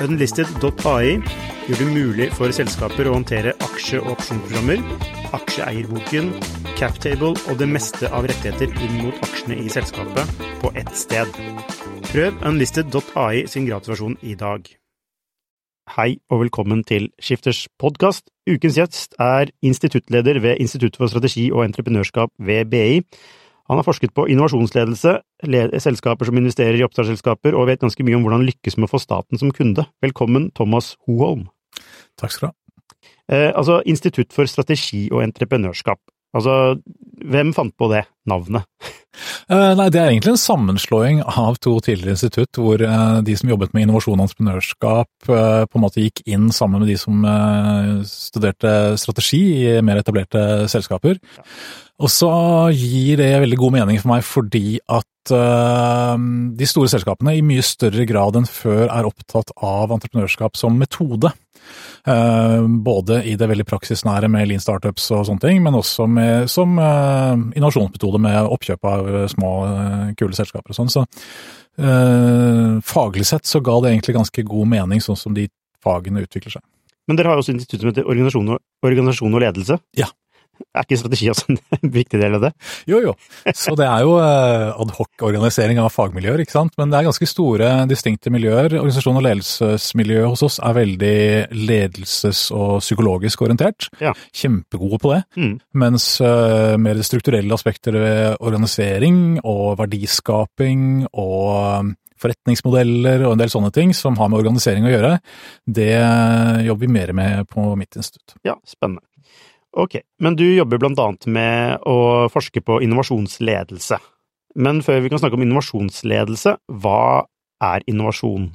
Unlisted.ai gjør det mulig for selskaper å håndtere aksje- og opsjonsprogrammer, aksjeeierboken, captable og det meste av rettigheter inn mot aksjene i selskapet på ett sted. Prøv unlisted.ai sin gratulasjon i dag. Hei og velkommen til Skifters podkast. Ukens gjest er instituttleder ved Institutt for strategi og entreprenørskap ved BI. Han har forsket på innovasjonsledelse, selskaper som investerer i oppstartsselskaper, og vet ganske mye om hvordan lykkes med å få staten som kunde. Velkommen, Thomas Hoholm. Takk skal du ha. Eh, altså, Institutt for strategi og entreprenørskap. Altså, hvem fant på det navnet? Uh, nei, Det er egentlig en sammenslåing av to tidligere institutt, hvor uh, de som jobbet med innovasjon og entreprenørskap, uh, på en måte gikk inn sammen med de som studerte strategi i mer etablerte selskaper. Og så gir det veldig god mening for meg fordi at de store selskapene i mye større grad enn før er opptatt av entreprenørskap som metode. Eh, både i det veldig praksisnære med lean startups og sånne ting, men også med, som eh, innovasjonsmetode med oppkjøp av eh, små, kule selskaper og sånn. Så faglig sett så ga det egentlig ganske god mening, sånn som de fagene utvikler seg. Men dere har jo også instituttet som heter organisasjon og, organisasjon og ledelse. Ja. Er ikke strategi også en viktig del av det? Jo, jo. Så det er jo eh, adhoc-organisering av fagmiljøer, ikke sant. Men det er ganske store, distinkte miljøer. Organisasjon- og ledelsesmiljøet hos oss er veldig ledelses- og psykologisk orientert. Ja. Kjempegode på det. Mm. Mens uh, mer strukturelle aspekter ved organisering og verdiskaping og forretningsmodeller og en del sånne ting som har med organisering å gjøre, det jobber vi mer med på mitt institutt. Ja, spennende. Ok, men du jobber blant annet med å forske på innovasjonsledelse. Men før vi kan snakke om innovasjonsledelse, hva er innovasjon?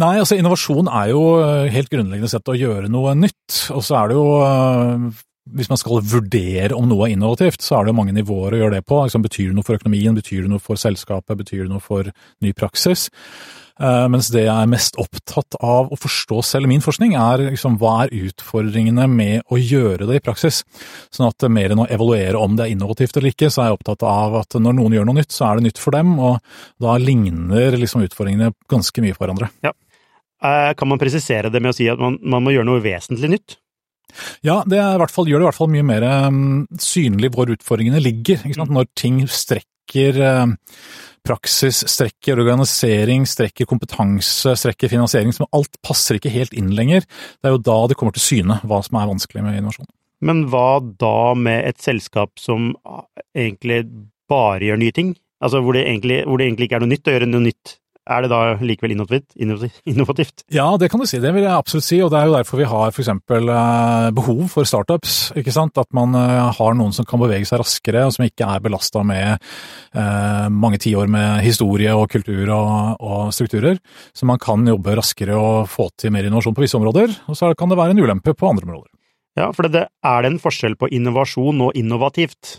Nei, altså innovasjon er jo eh, helt grunnleggende sett å gjøre noe nytt. Og så er det jo eh, hvis man skal vurdere om noe er innovativt, så er det jo mange nivåer å gjøre det på. Liksom, betyr det noe for økonomien, betyr det noe for selskapet, betyr det noe for ny praksis? Eh, mens det jeg er mest opptatt av å forstå selv i min forskning, er liksom, hva er utfordringene med å gjøre det i praksis. Sånn at mer enn å evaluere om det er innovativt eller ikke, så er jeg opptatt av at når noen gjør noe nytt, så er det nytt for dem, og da ligner liksom utfordringene ganske mye på hverandre. Ja. Eh, kan man presisere det med å si at man, man må gjøre noe vesentlig nytt? Ja, det fall, gjør det i hvert fall mye mer um, synlig hvor utfordringene ligger. Når ting strekker uh, praksis, strekker organisering, strekker kompetanse, strekker finansiering. Som alt passer ikke helt inn lenger. Det er jo da det kommer til syne hva som er vanskelig med innovasjon. Men hva da med et selskap som egentlig bare gjør nye ting? Altså hvor det egentlig, hvor det egentlig ikke er noe nytt å gjøre noe nytt er det da likevel innovativt? Ja, det kan du si. Det vil jeg absolutt si. Og det er jo derfor vi har f.eks. Eh, behov for startups. ikke sant? At man eh, har noen som kan bevege seg raskere, og som ikke er belasta med eh, mange tiår med historie og kultur og, og, strukturer. Så man kan jobbe raskere og få til mer innovasjon på visse områder. Og så kan det være en ulempe på andre områder. Ja, for det, er det en forskjell på innovasjon og innovativt?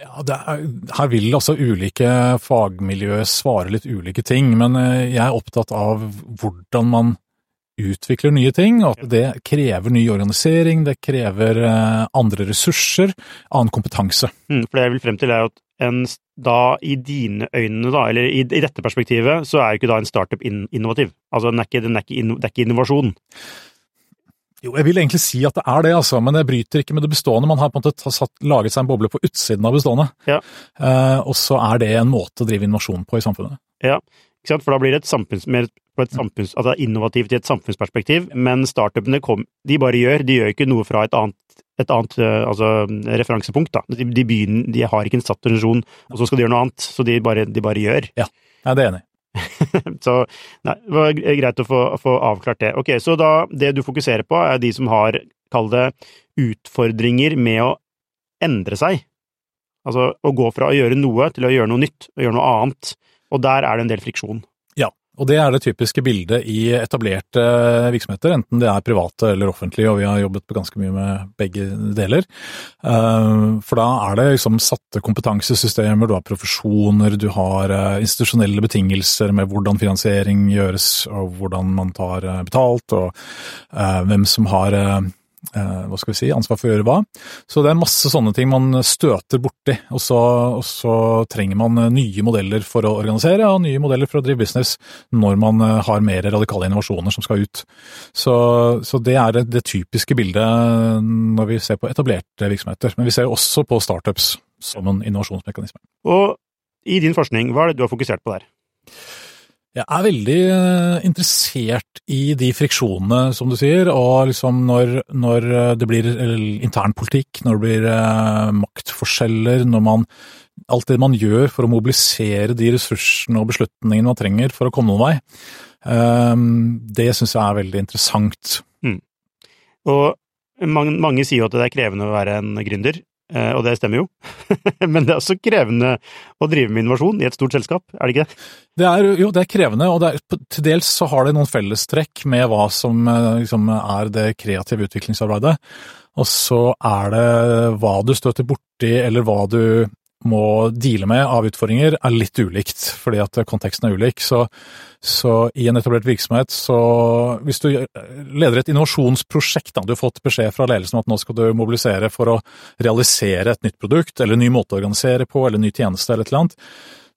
Ja, er, Her vil altså ulike fagmiljøer svare litt ulike ting, men eh, jeg er opptatt av hvordan man utvikler nye ting, og at det krever ny organisering, det krever eh, andre ressurser, annen kompetanse. Mm, for det jeg vil frem til er at en, da i dine øyne, da, eller i, i dette perspektivet, så er ikke da en startup innovativ. Altså den er ikke, den er ikke, det er ikke innovasjon. Jo, jeg vil egentlig si at det er det, altså, men det bryter ikke med det bestående. Man har på en måte satt, laget seg en boble på utsiden av bestående, ja. uh, og så er det en måte å drive innovasjon på i samfunnet. Ja, ikke sant? for da blir det et samfunns, mer på et samfunns, altså innovativt i et samfunnsperspektiv, men startupene kom, de bare gjør, de gjør ikke noe fra et annet et annet eh, altså, referansepunkt. da. De, de, begynner, de har ikke en satt organisasjon, og så skal de gjøre noe annet. Så de bare, de bare gjør. Ja, det er enig. så nei, det var greit å få, få, avklart det. Ok, så da det du fokuserer på, er de som har, kall det, utfordringer med å endre seg. Altså å gå fra å gjøre noe til å gjøre noe nytt, å gjøre noe annet. Og der er det en del friksjon. Og det er det typiske bildet i etablerte virksomheter, enten det er private eller offentlige, og vi har jobbet ganske mye med begge deler. Eh, for da er det liksom satte kompetansesystemer, du har profesjoner, du har eh, institusjonelle betingelser med hvordan finansiering gjøres, og hvordan man tar eh, betalt, og hvem som har eh, hva skal vi si, ansvar for å gjøre hva. Så det er masse sånne ting man støter borti, og så, og så trenger man eh, nye modeller for å organisere og nye modeller for å drive business når man eh, har mer radikale innovasjoner som skal ut. Så, så det er det typiske bildet når vi ser på etablerte virksomheter. Men vi ser også på startups som en innovasjonsmekanisme. Og i din forskning, hva er det du har fokusert på der? Jeg er veldig eh, interessert i de friksjonene, som du sier, og liksom når, når det blir internpolitikk, når det blir eh, maktforskjeller, når man Alt det man gjør for å mobilisere de ressursene og beslutningene man trenger for å komme noen vei, eh, det syns jeg er veldig interessant. Mm. Og mange, mange sier jo at det er krevende å være en gründer. Eh, og det stemmer jo, men det er også krevende å drive med innovasjon i et stort selskap, er det ikke det? Det er, jo, det er krevende, og er, til dels så har det noen fellestrekk med hva som eh, liksom, er det kreative utviklingsarbeidet. Og så er det hva du støter borti, eller hva du må deale med av utfordringer, er litt ulikt, fordi at konteksten er ulik. Så, så i en etablert virksomhet, så hvis du leder et innovasjonsprosjekt, da, du har fått beskjed fra ledelsen om at nå skal du mobilisere for å realisere et nytt produkt, eller en ny måte å organisere på, eller en ny tjeneste, eller et eller annet,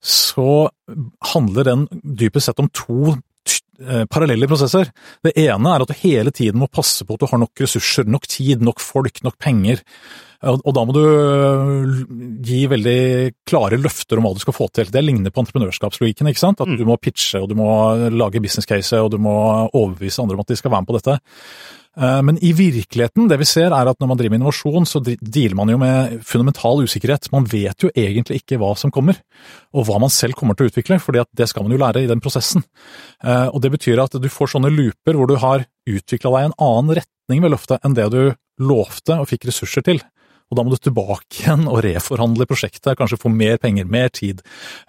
så handler den dypest sett om to eh, parallelle prosesser. Det ene er at du hele tiden må passe på at du har nok ressurser, nok tid, nok folk, nok penger og da må du øh, gi veldig klare løfter om hva du skal få til. Det ligner på entreprenørskapslogikken. ikke sant? At mm. du må pitche, og du må lage business case, og du må overbevise andre om at de skal være med på dette. Eh, men i virkeligheten, det vi ser er at når man driver med innovasjon, så dealer man jo med fundamental usikkerhet. Man vet jo egentlig ikke hva som kommer, og hva man selv kommer til å utvikle, for det skal man jo lære i den prosessen. Eh, og Det betyr at du får sånne looper hvor du har utvikla deg en annen retning ved løftet enn det du lovte og fikk ressurser til. Og da må du tilbake igjen og reforhandle prosjektet, kanskje få mer penger, mer tid,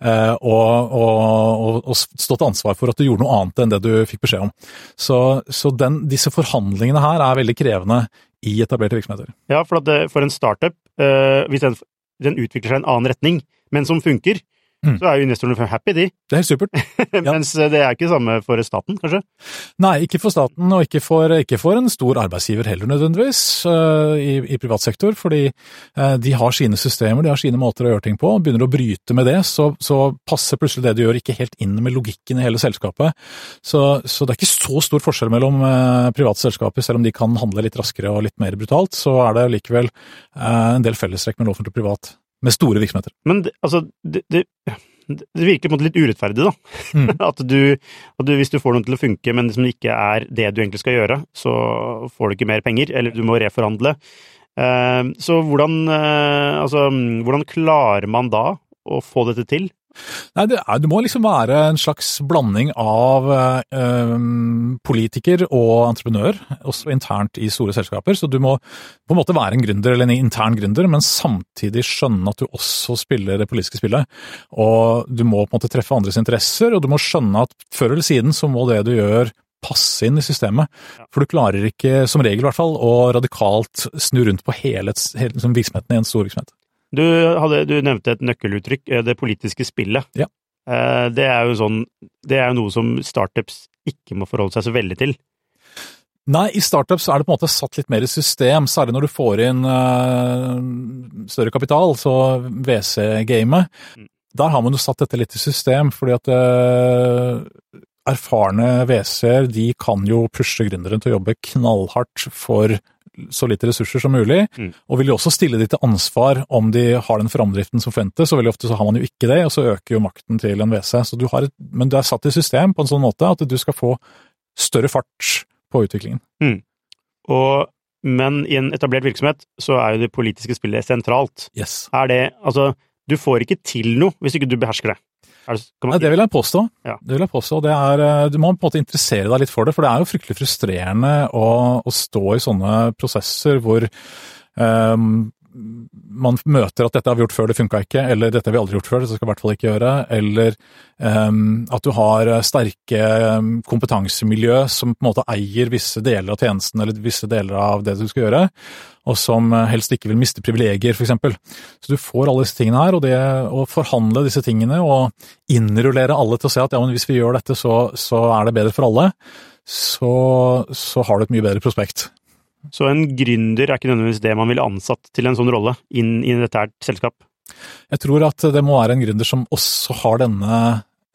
eh, og, og, og stå til ansvar for at du gjorde noe annet enn det du fikk beskjed om. Så, så den, disse forhandlingene her er veldig krevende i etablerte virksomheter. Ja, for, det, for en startup, eh, hvis den, den utvikler seg i en annen retning, men som funker, Mm. Så er jo investorene happy, de. Det er helt supert. Ja. Mens eh, det er ikke det samme for staten, kanskje? Nei, ikke for staten, og ikke for, ikke for en stor arbeidsgiver heller nødvendigvis, uh, i, i, privat sektor. Fordi uh, de har sine systemer, de har sine måter å gjøre ting på. og Begynner å bryte med det, så, så passer plutselig det du gjør ikke helt inn med logikken i hele selskapet. Så, så det er ikke så stor forskjell mellom private selskaper, selv om de kan handle litt raskere og litt mer brutalt, så er det likevel en del fellestrekk mellom offentlig og privat med store virksomheter. Men altså, det, det, det virker på en måte litt urettferdig, da. Mm. At, du, at, du, hvis du får noe til å funke, men som ikke er det du egentlig skal gjøre, så får du ikke mer penger, eller du må reforhandle. Uh, så hvordan, uh, altså, hvordan klarer man da å få dette til? Nei, det, er, det, må liksom være en slags blanding av eh, politiker og entreprenør, også internt i store selskaper. Så du må på en måte være en gründer, eller en intern gründer, men samtidig skjønne at du også spiller det politiske spillet. Og du må på en måte treffe andres interesser, og du må skjønne at før eller siden så må det du gjør passe inn i systemet. For du klarer ikke, som regel i hvert fall, å radikalt snu rundt på hele, hele liksom virksomheten i en stor virksomhet. Du, hadde, du, nevnte et nøkkeluttrykk, eh, det politiske spillet. Ja. Eh, det er jo sånn Det er noe som startups ikke må forholde seg så veldig til. Nei, i startups er det på en måte satt litt mer i system, særlig når du får inn uh, større kapital, så WC-gamet. Mm. Der har man jo satt dette litt i system, fordi at erfarne WC-er de kan jo pushe gründeren til å jobbe knallhardt for så lite ressurser som mulig, mm. og vil jo også stille de til ansvar om de har den framdriften som forventes, og veldig ofte så har man jo ikke det, og så øker jo makten til en WC. Så du har et, men du er satt i system på en sånn måte at du skal få større fart på utviklingen. Mm. Og, men i en etablert virksomhet så er jo det politiske spillet sentralt. Yes. Er det Altså, du får ikke til noe hvis ikke du behersker det. Det, Nei, det vil jeg påstå. Ja. Det vil jeg påstå. Er, eh, du må på en måte interessere deg litt for det, for det er jo fryktelig frustrerende å, å stå i sånne prosesser hvor um, man møter at dette har vi gjort før, det funka ikke, eller dette har vi aldri gjort før, det skal vi i hvert fall ikke gjøre, eller um, at du har sterke kompetansemiljø som på en måte eier visse deler av tjenesten eller visse deler av det du skal gjøre, og som helst ikke vil miste privilegier, f.eks. Så du får alle disse tingene her, og det å forhandle disse tingene og innrullere alle til å se at ja, men hvis vi gjør dette, så, så er det bedre for alle, så, så har du et mye bedre prospekt. Så en gründer er ikke nødvendigvis det man ville ansatt til en sånn rolle inn i dette her selskap? Jeg tror at det må være en gründer som også har denne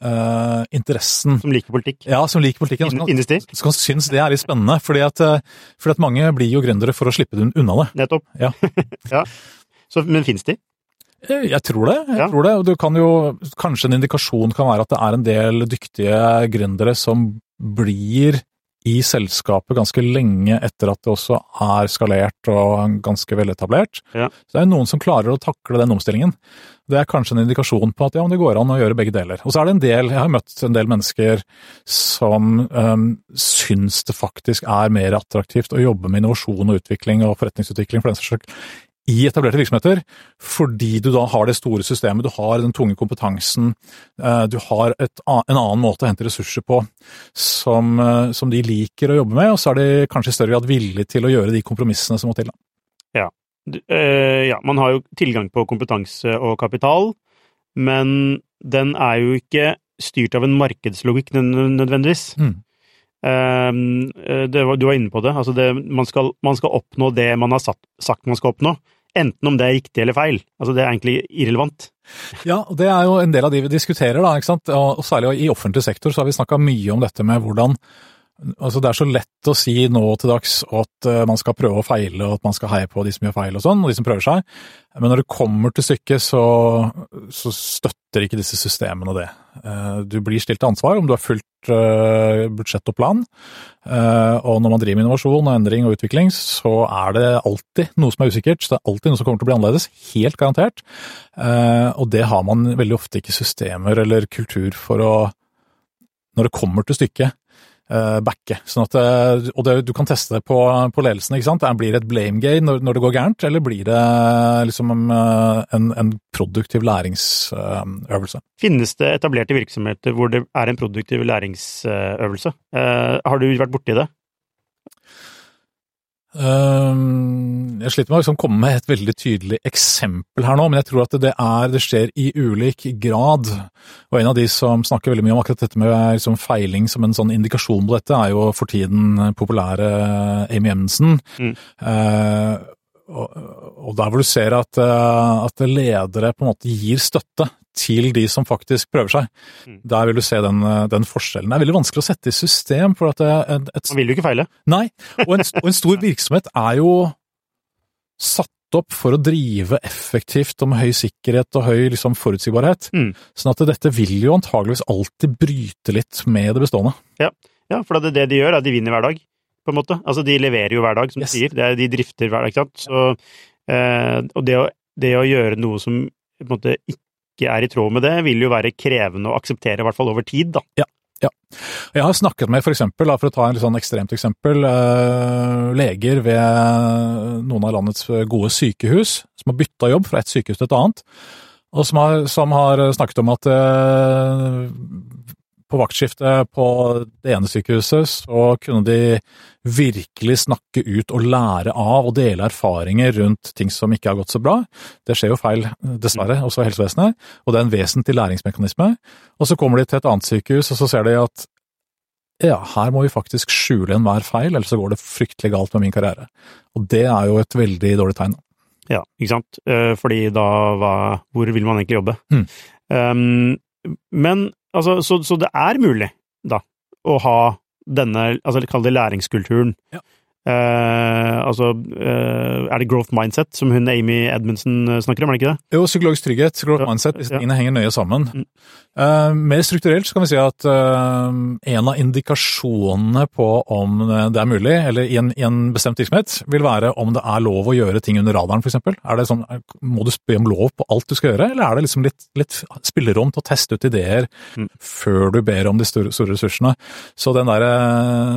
uh, interessen. Som liker politikk? Ja, som liker politikken. Som kan, som synes det er litt spennende. Fordi at, uh, fordi at, mange blir jo gründere for å slippe unna det. Nettopp. Ja. ja. Så, men fins de? Eh, jeg tror det. jeg ja. tror det. Og du kan jo, Kanskje en indikasjon kan være at det er en del dyktige gründere som blir i selskapet ganske lenge etter at det også er skalert og ganske veletablert. Ja. Så det er noen som klarer å takle den omstillingen. Det er kanskje en indikasjon på at ja, det går an å gjøre begge deler. Og så er det en del, jeg har møtt en del mennesker som um, syns det faktisk er mer attraktivt å jobbe med innovasjon og utvikling og forretningsutvikling for den saks skyld i etablerte virksomheter, fordi du da har det store systemet, du har den tunge kompetansen, eh, du har et, en annen måte å hente ressurser på som, eh, som, de liker å jobbe med, og så er de kanskje i større grad villige til å gjøre de kompromissene som må til. Ja. Uh, ja, man har jo tilgang på kompetanse og kapital, men den er jo ikke styrt av en markedslogikk nødvendigvis. Mm. Uh, det, du var inne på det. Altså det man, skal, man, skal, oppnå det man har satt, sagt man skal oppnå. Enten om det er riktig eller feil. Altså Det er egentlig irrelevant. Ja, det er jo en del av de vi diskuterer, da. Og særlig i offentlig sektor så har vi snakka mye om dette med hvordan Altså Det er så lett å si nå til dags at uh, man skal prøve å feile, og at man skal heie på de som gjør feil og sånn, og de som prøver seg. Men når det kommer til stykket, så, så støtter ikke disse systemene det. Uh, du blir stilt til ansvar om du har fulgt uh, budsjett og plan. Og når man driver med innovasjon og endring og utvikling, så er det alltid noe som er usikkert. Så det er alltid noe som kommer til å bli annerledes. Helt garantert. Og det har man veldig ofte ikke systemer eller kultur for å Når det kommer til stykket, backe. Sånn at, uh, og det, du kan teste det på, på ledelsen. ikke sant? Blir det et blame game når, når, det går gærent, eller blir det liksom uh, en, en, produktiv læringsøvelse? Finnes det etablerte virksomheter hvor det er en produktiv læringsøvelse? har du vært borti det? Ehm, jeg sliter med å liksom komme med et veldig tydelig eksempel her nå, men jeg tror at det, er, det skjer i ulik grad. Og en av de som snakker veldig mye om akkurat dette med liksom feiling som en sånn indikasjon på dette, er jo for tiden populære Amy Emensen. Mm. Eh, og, og der hvor du ser at, uh, at ledere på en måte gir støtte til de som faktisk prøver seg. Mm. Der vil du se den, den, forskjellen. Det er veldig vanskelig å sette i system. for at et, et, Man vil jo ikke feile. Nei, og en, og en, stor virksomhet er jo satt opp for å drive effektivt og med høy sikkerhet og høy liksom, forutsigbarhet. Mm. Sånn at dette vil jo antageligvis alltid bryte litt med det bestående. Ja, ja for det, det de gjør, er at de vinner hver dag, på en måte. Altså, de leverer jo hver dag, som yes. du sier. Er, de drifter hver dag, ikke sant. Så, eh, og det å, det å gjøre noe som på en måte ikke ikke er i tråd med det, vil jo være krevende å akseptere, i hvert fall over tid, da. Ja. Ja. Jeg har snakket med for eksempel, for å ta en litt sånn ekstremt eksempel, uh, leger ved noen av landets gode sykehus som har bytta jobb fra et sykehus til et annet, og som har, som har snakket om at uh, på vaktskiftet på det ene sykehuset så kunne de virkelig snakke ut og lære av og dele erfaringer rundt ting som ikke har gått så bra. Det skjer jo feil, dessverre, også i helsevesenet, og det er en vesentlig læringsmekanisme. Og så kommer de til et annet sykehus, og så ser de at ja, her må vi faktisk skjule enhver feil, ellers så går det fryktelig galt med min karriere. Og det er jo et veldig dårlig tegn. Ja, ikke sant. Eh, fordi da hva, Hvor vil man egentlig jobbe? Mm. Um, men altså, så, så, det er mulig, da, å ha denne, altså kall det læringskulturen. Ja. Uh, altså, uh, er det growth mindset, som hun Amy Edmundsen eh, snakker om, er det ikke det? Jo, psykologisk trygghet, growth ja, mindset, disse tingene henger nøye sammen. Mm. Uh, mer strukturelt så kan vi si at en av indikasjonene på om det er mulig, eller i en, i en, bestemt virksomhet, vil være om det er lov å gjøre ting under radaren, f.eks. Er det sånn, må du be om lov på alt du skal gjøre, eller er det liksom litt, litt spillerom til å teste ut ideer mm. før du ber om de store, store ressursene? Så den der,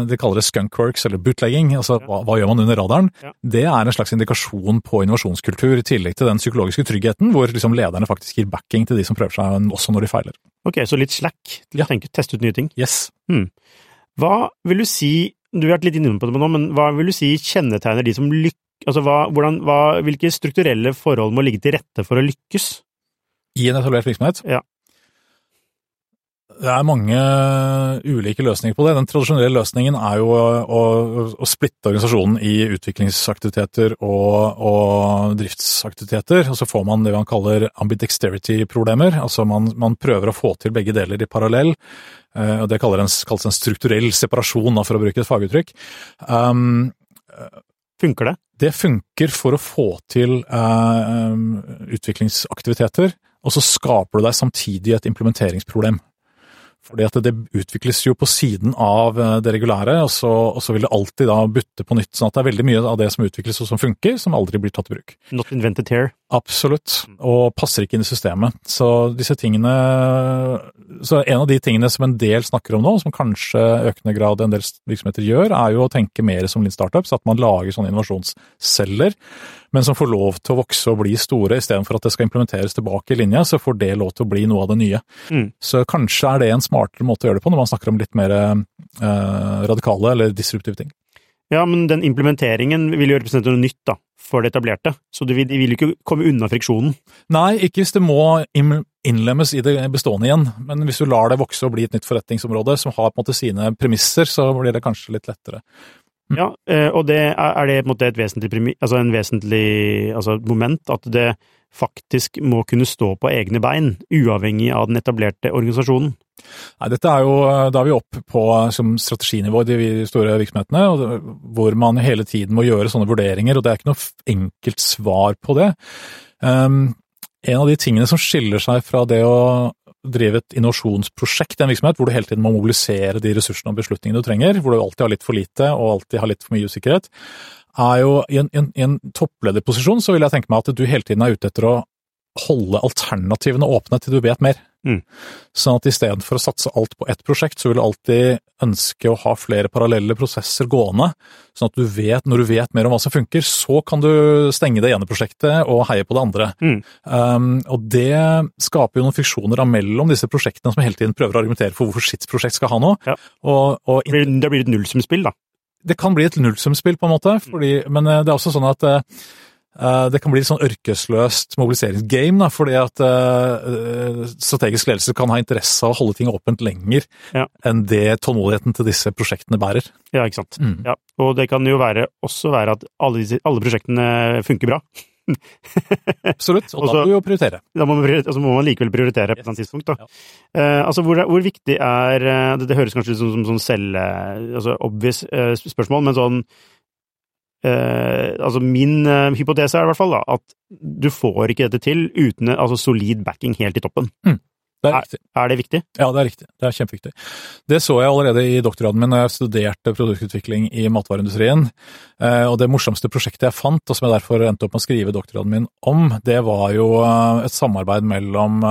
de kaller det skunkworks, eller bootlegging, altså altså hva, hva gjør man under radaren, det er en slags indikasjon på innovasjonskultur, i tillegg til den psykologiske tryggheten, hvor liksom lederne faktisk gir backing til de som prøver seg, også når de feiler. Ok, så litt slack til å tenke, teste ut nye ting. Yes. Hva vil du si, du har vært litt inne på det nå, men hva vil du si kjennetegner de som lykkes Altså, hva, hvordan, hva, hvilke strukturelle forhold må ligge til rette for å lykkes? I en etablert virksomhet? Ja. Det er mange ulike løsninger på det. Den tradisjonelle løsningen er jo å, å, splitte organisasjonen i utviklingsaktiviteter og, og driftsaktiviteter, og så får man det man kaller ambidexterity-problemer. Altså man, man prøver å få til begge deler i parallell. eh, og Det en, kalles en strukturell separasjon, for å bruke et faguttrykk. Um, Funker det? det funker for å få til uh, utviklingsaktiviteter, og så skaper du deg samtidig et implementeringsproblem. Fordi at det utvikles jo på siden av eh, det regulære, og så, og så vil det alltid da butte på nytt. sånn at det er veldig mye av det som utvikles og som funker, som aldri blir tatt i bruk. Not invented here. Absolutt, og passer ikke inn i systemet. Så disse tingene Så en av de tingene som en del snakker om nå, som kanskje økende grad en del virksomheter gjør, er jo å tenke mer som Lean Startups, at man lager sånne innovasjonsceller, men som får lov til å vokse og bli store, istedenfor at det skal implementeres tilbake i linja, så får det lov til å bli noe av det nye. Mm. Så kanskje er det en smartere måte å gjøre det på, når man snakker om litt mer eh, radikale eller disruptive ting. Ja, men den implementeringen vil jo representere noe nytt, da, for det etablerte. Så de vil, de vil jo ikke komme unna friksjonen. Nei, ikke hvis det må innlemmes i det bestående igjen, men hvis du lar det vokse og bli et nytt forretningsområde som har på en måte sine premisser, så blir det kanskje litt lettere. Mm. Ja, eh, og det er, er det på en måte et vesentlig, altså en vesentlig altså moment, at det faktisk må kunne stå på egne bein, uavhengig av den etablerte organisasjonen. Nei, dette er jo, Da er vi opp på som strateginivå i de store virksomhetene, hvor man hele tiden må gjøre sånne vurderinger, og det er ikke noe enkelt svar på det. Um, en av de tingene som skiller seg fra det å drive et innovasjonsprosjekt i en virksomhet, hvor du hele tiden må mobilisere de ressursene og beslutningene du trenger, hvor du alltid har litt for lite og alltid har litt for mye usikkerhet, er jo i en, en, en topplederposisjon så vil jeg tenke meg at du hele tiden er ute etter å holde alternativene åpne til du vet mer. Mm. Sånn at istedenfor å satse alt på ett prosjekt, så vil du alltid ønske å ha flere parallelle prosesser gående, sånn at du vet, når du vet mer om hva som funker, så kan du stenge det ene prosjektet og heie på det andre. Mm. Um, og det skaper jo noen friksjoner da mellom disse prosjektene som hele tiden prøver å argumentere for hvorfor sitt prosjekt skal ha noe. Ja. Og, og Det blir, det blir et nullsumspill, da. det kan bli et nullsumspill, på en måte, fordi, men eh, det er også sånn at eh, det kan bli et sånn ørkesløst mobiliseringsgame, da, fordi at eh, strategisk ledelse kan ha interesse av å holde ting åpent lenger Ja. enn det tålmodigheten til disse prosjektene bærer. Ja, ikke sant. Mm. Ja, og det kan jo være, også være at alle, alle prosjektene funker bra. Absolutt, og Også- da må vi jo prioritere. Da må man, altså må man likevel prioritere på et tidspunkt. Da. Ja. Eh, altså, hvor, hvor viktig er eh, det, det høres kanskje ut som, som sånn selv... Altså obvious eh, spørsmål, men sånn eh, Altså, min eh, hypotese er i hvert fall da, at du får ikke dette til uten eh, altså, solid backing helt i toppen. Det er Er- Er det viktig? Ja, det er riktig. Det er kjempeviktig. Det så jeg allerede i doktorgraden min da jeg studerte produktutvikling i matvareindustrien. Eh, Og det morsomste prosjektet jeg fant, og som jeg derfor endte opp med å skrive doktorgraden min om, det var jo eh, et samarbeid mellom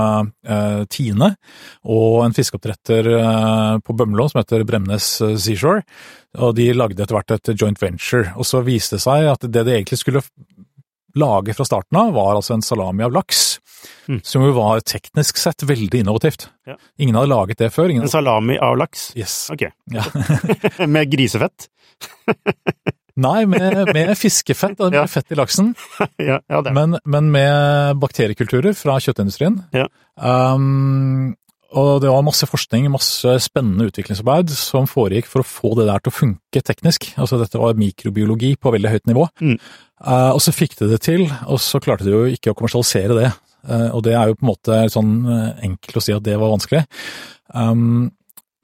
eh, Tine og en fiskeoppdretter på Bømlo som heter Bremnes Seashore. Og de lagde etter hvert et joint venture. Og så viste det seg at det de egentlig skulle lage fra starten av, var altså en salami av laks. Mm. Som jo var teknisk sett veldig innovativt. Ja. Ingen hadde laget det før. En salami av laks? Yes. Ok. Ja. Med grisefett? Nei, med, med fiskefett. Det er Ja. fett i laksen. ja, ja, det Men, men med bakteriekulturer fra kjøttindustrien. Ja. Um, og det var masse forskning, masse spennende utviklingsarbeid som foregikk for å få det der til å funke teknisk. Altså dette var mikrobiologi på veldig høyt nivå. Mm. Uh, og så fikk de det til, og så klarte de jo ikke å kommersialisere det. Uh, og det er jo på en måte sånn uh, enkelt å si at det var vanskelig. Um,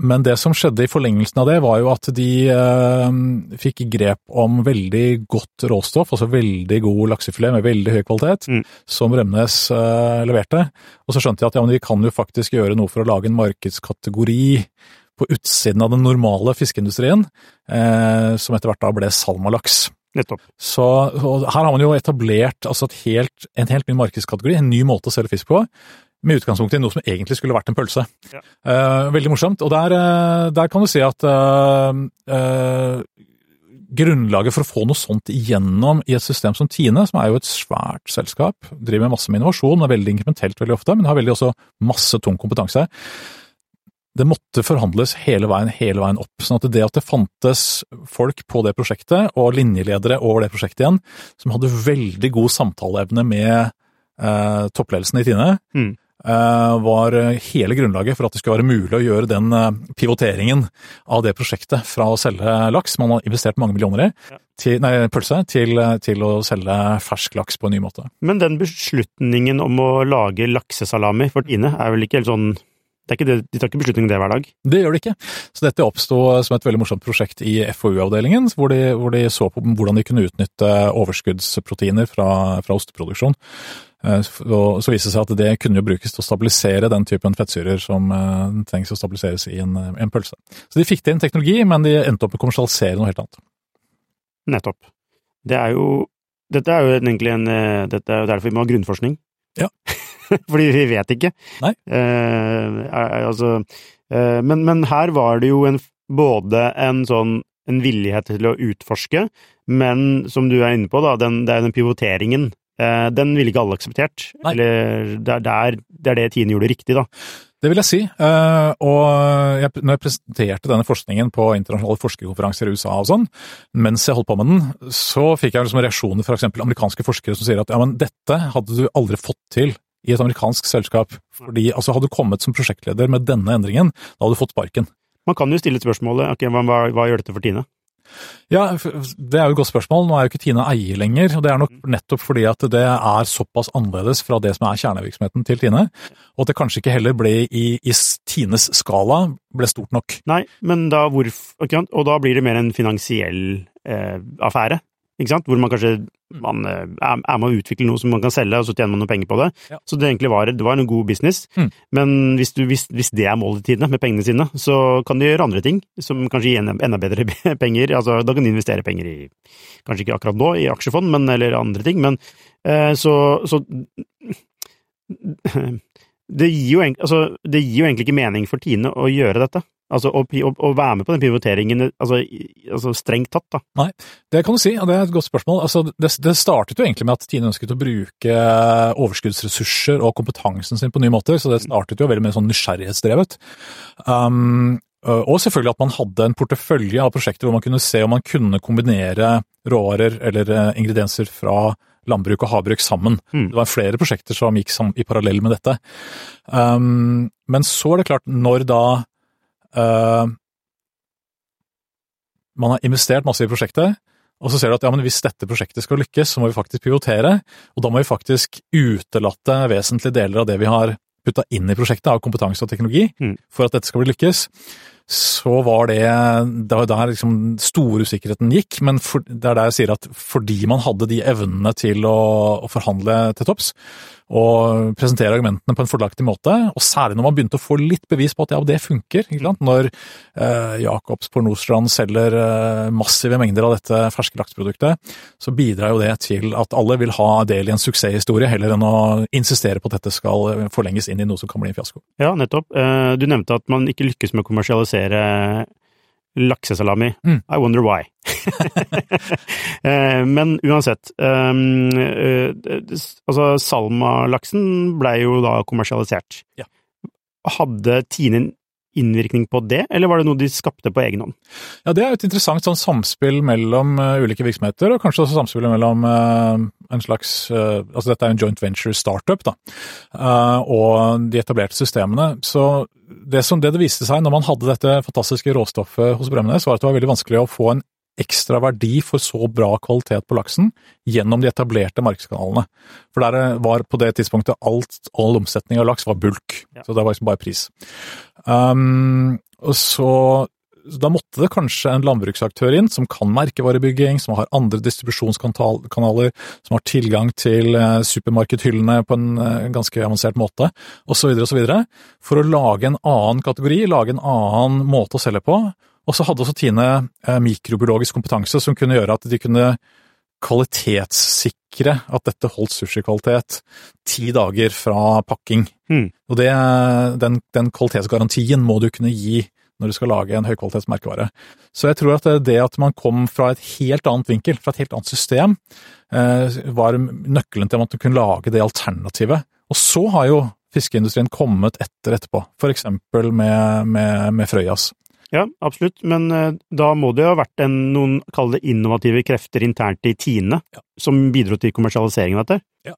men det som skjedde i forlengelsen av det, var jo at de eh, fikk grep om veldig godt råstoff, altså veldig god laksefilet med veldig høy kvalitet, Mm. som Rømnes eh, leverte. Og så skjønte de at ja, men vi kan jo faktisk gjøre noe for å lage en markedskategori på utsiden av den normale fiskeindustrien, eh, som etter hvert da ble salmalaks. nettopp. Så her har man jo etablert altså helt, en helt ny markedskategori, en ny måte å selge fisk på, med utgangspunkt i noe som egentlig skulle vært en pølse. Ja. Eh, veldig morsomt. Og der, eh, der kan du si at uh, uh, grunnlaget for å få noe sånt igjennom i et system som Tine, som er jo et svært selskap, driver med masse med innovasjon, er veldig inkrementelt veldig ofte, men har veldig også masse tung kompetanse. Det måtte forhandles hele veien, hele veien opp. sånn at det at det fantes folk på det prosjektet, og linjeledere over det prosjektet igjen, som hadde veldig god samtaleevne med eh, toppledelsen i Tine, mm. Eh, var hele grunnlaget for at det skulle være mulig å gjøre den eh, pivoteringen av det prosjektet fra å selge laks, man har investert mange millioner i, til, nei, pølse, til, til, å selge fersk laks på en ny måte. Men den beslutningen om å lage laksesalami for Tine er vel ikke helt sånn det er ikke det, de tar ikke beslutning om det hver dag? Det gjør de ikke. Så dette oppsto som et veldig morsomt prosjekt i FoU-avdelingen, hvor, hvor, de så på hvordan de kunne utnytte overskuddsproteiner fra, fra osteproduksjon. Eh, så viste det seg at det kunne jo brukes til å stabilisere den typen fettsyrer som uh, trengs å stabiliseres i en, eh, en, pølse. Så de fikk til en teknologi, men de endte opp med å kommersialisere noe helt annet. Nettopp. Det er jo Dette er jo egentlig en Dette er jo derfor vi må ha grunnforskning. Ja. Fordi vi vet ikke. Nei. Eh, altså eh, men, men, her var det jo en, både en sånn en villighet til å utforske, men som du er inne på, da, den, det er den pivoteringen Eh, den ville ikke alle akseptert. Nei. Eller det er, der, det er det Tine gjorde riktig, da. Det vil jeg si. Eh, og jeg, når jeg presenterte denne forskningen på internasjonale forskerkonferanser i USA og sånn, mens jeg holdt på med den, så fikk jeg liksom reaksjoner fra eksempel amerikanske forskere som sier at ja, men dette hadde du aldri fått til i et amerikansk selskap. Fordi altså hadde du kommet som prosjektleder med denne endringen, da hadde du fått sparken. Man kan jo stille spørsmålet ok, hva, hva gjør dette for Tine? Ja, Det er jo et godt spørsmål. Nå er jo ikke Tine eier lenger. og Det er nok nettopp fordi at det er såpass annerledes fra det som er kjernevirksomheten til Tine. Og at det kanskje ikke heller ble i, i Tines skala ble stort nok. Nei, men da hvor, Og da blir det mer en finansiell eh, affære ikke sant? hvor man kanskje man eh, er, er med å utvikle noe som man kan selge, og så tjener man noe penger på det. Ja. Så det egentlig var, det var en god business. Mm. Men hvis, du, hvis, hvis, det er målet i tidene, med pengene sine, så kan de gjøre andre ting som kanskje gir enda bedre penger. Altså, da kan de investere penger i, kanskje ikke akkurat nå, i aksjefond, men, eller andre ting. Men eh, så, så det gir, jo, altså, det gir jo egentlig ikke mening for Tine å gjøre dette. Altså å, å, å, være med på den pivoteringen, altså, altså, strengt tatt, da. Nei, det kan du si, og det er et godt spørsmål. Altså, det, det, startet jo egentlig med at Tine ønsket å bruke overskuddsressurser og kompetansen sin på nye måter, så det startet jo veldig med sånn nysgjerrighetsdrevet. Um, og selvfølgelig at man hadde en portefølje av prosjekter hvor man kunne se om man kunne kombinere råvarer eller eh, ingredienser fra landbruk og havbruk sammen. Mm. Det var flere prosjekter som gikk i parallell med dette. Um, men så er det klart, når da man har investert masse i prosjektet, og så ser du at ja, men hvis dette prosjektet skal lykkes, så må vi faktisk prioritere, og da må vi faktisk utelate vesentlige deler av det vi har putta inn i prosjektet av kompetanse og teknologi mm. for at dette skal bli lykkes så var det Det var der liksom store usikkerheten gikk, men for, det er der jeg sier at fordi man hadde de evnene til å, å forhandle til topps, og presentere argumentene på en fordelaktig måte, og særlig når man begynte å få litt bevis på at ja, det funker. Når eh, Jacobs på Nordstrand selger eh, massive mengder av dette ferske laksproduktet, så bidrar jo det til at alle vil ha del i en suksesshistorie, heller enn å insistere på at dette skal forlenges inn i noe som kan bli en fiasko. Ja, nettopp. Eh, du nevnte at man ikke lykkes med å kommersialisere laksesalami. Mm. I wonder why. Eh, men uansett um, Altså, Salma-laksen blei jo da kommersialisert. Ja. Hadde Tine innvirkning på det, eller var det noe de skapte på egen hånd? Ja, Det er et interessant sånn samspill mellom uh, ulike virksomheter, og kanskje også samspillet mellom uh, en slags uh, Altså dette er en joint venture startup, da, og de etablerte systemene. Så det som det, det viste seg når man hadde dette fantastiske råstoffet hos Bremnes, var at det var veldig vanskelig å få en ekstra verdi for så bra kvalitet på laksen gjennom de etablerte markedskanalene. For der var på det tidspunktet alt, all omsetning av laks var bulk, ja. så det var liksom bare pris. Um, og så da måtte det kanskje en landbruksaktør inn, som kan merkevarebygging, som har andre distribusjonskanaler, som har tilgang til eh, supermarkedhyllene på en eh, ganske avansert måte, osv., osv., for å lage en annen kategori, lage en annen måte å selge på, og så hadde også Tine eh, mikrobiologisk kompetanse som kunne gjøre at de kunne kvalitetssikre at dette holdt sushikvalitet ti dager fra pakking. Mm. Og det, den, den, kvalitetsgarantien må du kunne gi når du skal lage en høykvalitets merkevare. Så jeg tror at det at man kom fra et helt annet vinkel, fra et helt annet system, var nøkkelen til at man kunne lage det alternativet. Og så har jo fiskeindustrien kommet etter etterpå, eksempel med, med, med Frøyas. Ja, absolutt, men uh, da må det jo ha vært en, noen, kall det innovative krefter internt i Tine, ja. som bidro til kommersialiseringen av dette? Ja.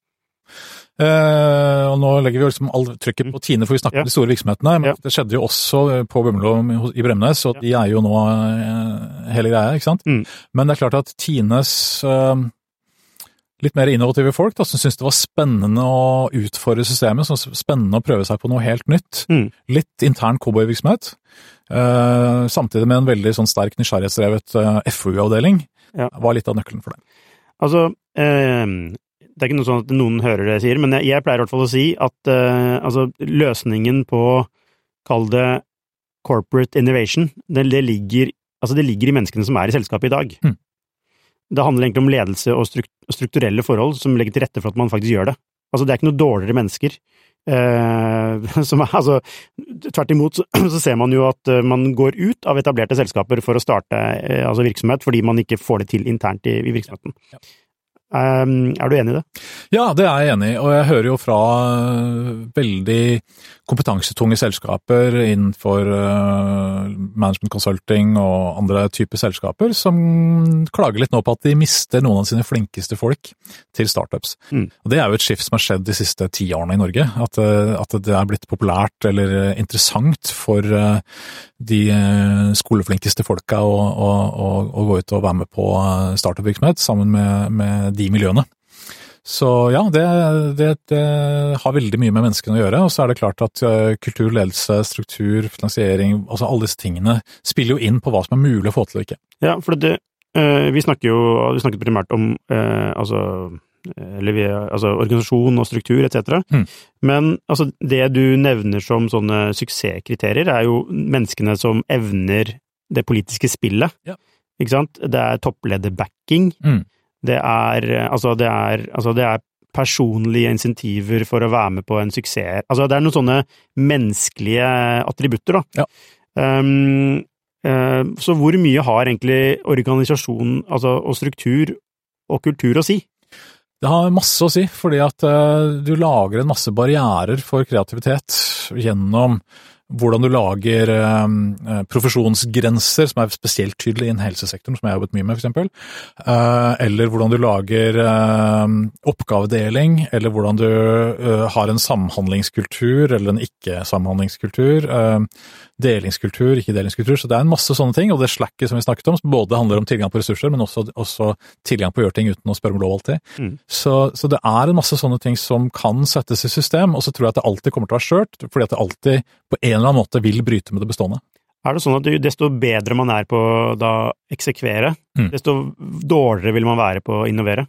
Eh, og nå legger vi liksom all trykket på Tine, for vi snakker ja. om de store virksomhetene. Men ja. det skjedde jo også på Bømlo i Bremnes, og de er jo nå uh, hele greia, ikke sant. Mm. Men det er klart at Tines litt mer innovative folk da, som syntes det var spennende å utfordre systemet, som spennende å prøve seg på noe helt nytt. Mm. Litt intern cowboyvirksomhet, samtidig med en veldig sånn sterk nysgjerrighetsdrevet eh, FoU-avdeling, ja. var litt av nøkkelen for det. Altså, uh, det er ikke noe sånn at noen hører det jeg sier, men jeg, jeg pleier i hvert fall å si at altså, løsningen på, kall det corporate innovation, det, det, ligger, altså, det ligger i menneskene som er i selskapet i dag. Mm. Det handler egentlig om ledelse og strukturelle forhold som legger til rette for at man faktisk gjør det. Altså, det er ikke noe dårligere mennesker. Eh, som altså, tvert imot så, så, ser man jo at eh, man går ut av etablerte selskaper for å starte eh, altså virksomhet, fordi man ikke får det til internt i, i virksomheten. Ja. Er du enig i det? Ja, det er jeg enig i, og jeg hører jo fra veldig kompetansetunge selskaper innenfor uh, management consulting og andre typer selskaper som klager litt nå på at de mister noen av sine flinkeste folk til startups. Mm. Og Det er jo et skift som har skjedd de siste ti årene i Norge. At, uh, at det er blitt populært eller interessant for de skoleflinkeste folka å, å, å, å, gå ut og være med på startup-virksomhet sammen med, med de miljøene. Så ja, det, det, det, har veldig mye med menneskene å gjøre. Og så er det klart at uh, kultur, ledelse, struktur, finansiering, altså alle disse tingene spiller jo inn på hva som er mulig å få til og ikke. Ja, for det, uh, vi snakker jo vi snakker primært om uh, altså, vi, altså organisasjon og struktur etc. Mm. Men altså, det du nevner som sånne suksesskriterier, er jo menneskene som evner det politiske spillet. Ja. Ikke sant? Det er topplederbacking. Mm. Det er, altså det er, altså det er personlige insentiver for å være med på en suksess. Altså det er noen sånne menneskelige attributter, da. Ja. Um, uh, så hvor mye har egentlig organisasjon altså, og struktur og kultur å si? Det har masse å si, fordi at uh, du lager en masse barrierer for kreativitet gjennom hvordan du lager uh, profesjonsgrenser, som er spesielt tydelige innen helsesektoren, som jeg har jobbet mye med, f.eks. Uh, eller hvordan du lager uh, oppgavedeling, eller hvordan du har en samhandlingskultur eller en ikke-samhandlingskultur. Delingskultur, ikke-delingskultur. Så det er en masse sånne ting. Og det slacket som vi snakket om, som både handler om tilgang på ressurser, men også, også tilgang på å gjøre ting uten å spørre om lov alltid. Mm. Så, så, det er en masse sånne ting som kan settes i system, og så tror jeg at det alltid kommer til å være skjørt, fordi at det alltid på en eller annen måte vil bryte med det bestående. Er det sånn at desto bedre man er på da eksekvere, mm. desto dårligere vil man være på å innovere?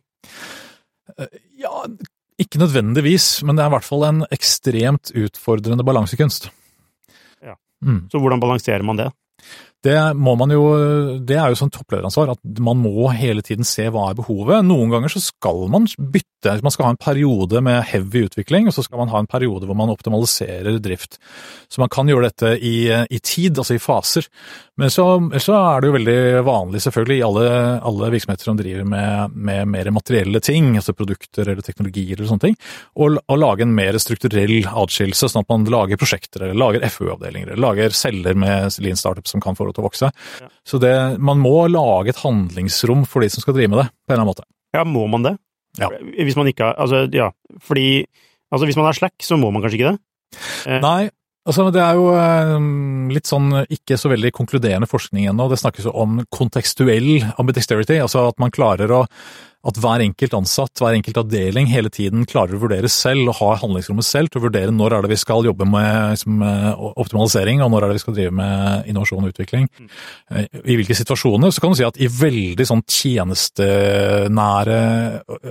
Eh, ja, ikke nødvendigvis, men det er i hvert fall en ekstremt utfordrende balansekunst. Mm. Så hvordan balanserer man det? Det jo, det er jo sånn topplederansvar, at man må hele tiden se hva er behovet. Noen ganger så skal man bytte, man skal ha en periode med heavy utvikling, og så skal man ha en periode hvor man optimaliserer drift. Så man kan gjøre dette i, i tid, altså i faser. Men så, så, er det jo veldig vanlig, selvfølgelig, i alle, alle virksomheter som driver med, med, mer materielle ting, altså produkter eller teknologier eller sånne ting, å, lage en mer strukturell atskillelse, sånn at man lager prosjekter eller lager FU-avdelinger eller lager celler med Lean Startup som kan få lov til å vokse. Ja. Så det, man må lage et handlingsrom for de som skal drive med det, på en eller annen måte. Ja, må man det? Ja. Hvis man ikke har Altså, ja. Fordi Altså, hvis man har slack, så må man kanskje ikke det? Eh. Nei, Altså, Det er jo eh, litt sånn ikke så veldig konkluderende forskning ennå. Det snakkes jo om kontekstuell ambidexterity, altså at man klarer å at hver enkelt ansatt, hver enkelt avdeling hele tiden klarer å vurdere selv og har handlingsrommet selv til å vurdere når er det vi skal jobbe med liksom, optimalisering, og når er det vi skal drive med innovasjon og utvikling. Eh, I hvilke situasjoner. Så kan du si at i veldig sånn tjenestenære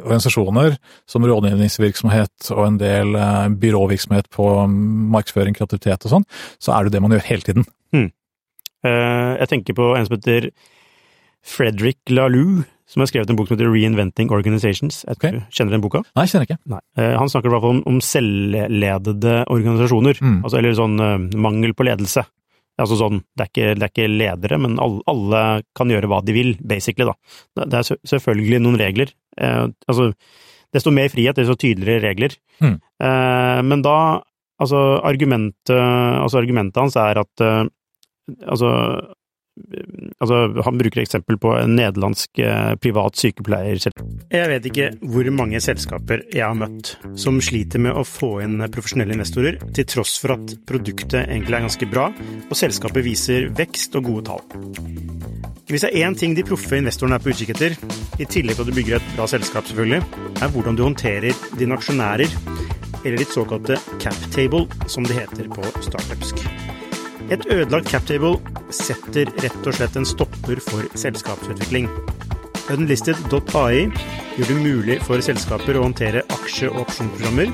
organisasjoner, som rådgivningsvirksomhet og en del eh, byråvirksomhet på markedsføring, kreativitet og sånn, så er det det man gjør hele tiden. Hmm. Jeg tenker på en som heter Frederick Laloux, som har skrevet en bok som heter Reinventing Organizations. Okay. Kjenner du den boka? Nei, kjenner ikke. Nei. Eh, han snakker i hvert fall om, om selvledede organisasjoner, mm. altså, eller sånn uh, mangel på ledelse. Altså sånn, det er ikke, det er ikke ledere, men alle, alle, kan gjøre hva de vil, basically, da. Det er selvfølgelig noen regler. Eh, altså, desto mer frihet, desto tydeligere regler. Mm. Eh, men da, altså argumentet, altså argumentet hans er at altså Altså, han bruker eksempel på en nederlandsk eh, privat sykepleier. Jeg vet ikke hvor mange selskaper jeg har møtt som sliter med å få inn profesjonelle investorer, til tross for at produktet egentlig er ganske bra, og selskapet viser vekst og gode tall. Hvis det er én ting de proffe investorene er på utkikk etter, i tillegg til at du bygger et bra selskap, selvfølgelig, er hvordan du håndterer dine aksjonærer, eller ditt såkalte cap table, som det heter på startupsk. Et ødelagt captable setter rett og slett en stopper for selskapsutvikling. Unlisted.ai gjør det mulig for selskaper å håndtere aksje- og opsjonsprogrammer,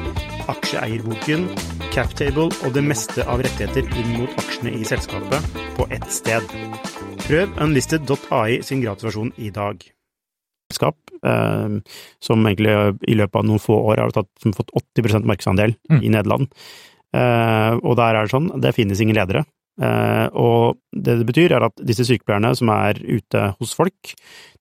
aksjeeierboken, captable og det meste av rettigheter inn mot aksjene i selskapet på ett sted. Prøv unlisted.ai sin gratisversjon i dag. Selskap eh, som egentlig i løpet av noen få år har tatt, fått 80 markedsandel mm. i Nederland. Eh, og der er det sånn, det finnes ingen ledere. Eh, og det det betyr, er at disse sykepleierne som er ute hos folk,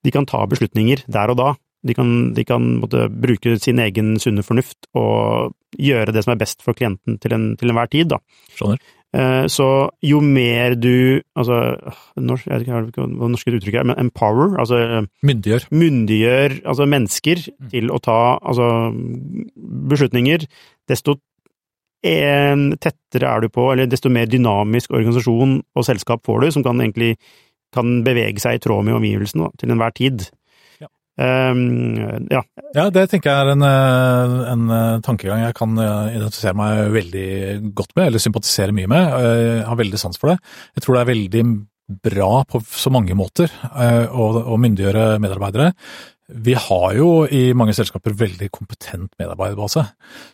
de kan ta beslutninger der og da. De kan, de kan bruke sin egen sunne fornuft og gjøre det som er best for klienten til, en, til enhver tid, da. Skjønner. Eh, så jo mer du Altså, norsk, jeg vet ikke hva norske uttrykket er, men empower, altså Myndiggjør. Myndiggjør altså mennesker mm. til å ta altså beslutninger, desto tettere er du på, eller desto mer dynamisk organisasjon og selskap får du, som kan egentlig kan bevege seg i tråd med omgivelsene til enhver tid. Ja. Um, ja. ja. det tenker jeg er en, eh, en, eh, tankegang jeg kan eh, identifisere meg veldig godt med, eller sympatisere mye med. Jeg har veldig sans for det. Jeg tror det er veldig bra på så mange måter å myndiggjøre medarbeidere. Vi har jo i mange selskaper veldig kompetent medarbeiderbase.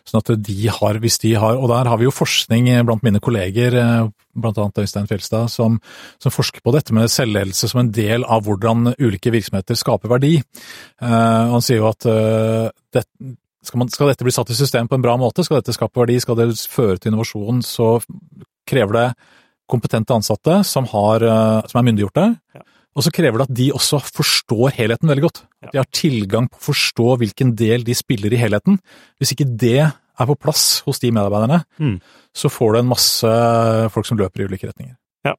sånn at de har, hvis de har, Og der har vi jo forskning blant mine kolleger, bl.a. blant annet Øystein Fjelstad, som, som, forsker på dette med selvledelse som en del av hvordan ulike virksomheter skaper verdi. Uh, han sier jo at uh, det, skal, man, skal, dette bli satt i system på en bra måte, skal dette skape verdi, skal det føre til innovasjon, så krever det kompetente ansatte som, har, uh, som er myndiggjorte. Ja og så krever det at de også forstår helheten veldig godt. At de har tilgang på å forstå hvilken del de spiller i helheten. Hvis ikke det er på plass hos de medarbeiderne, mm. så får du en masse folk som løper i ulike retninger. Ja,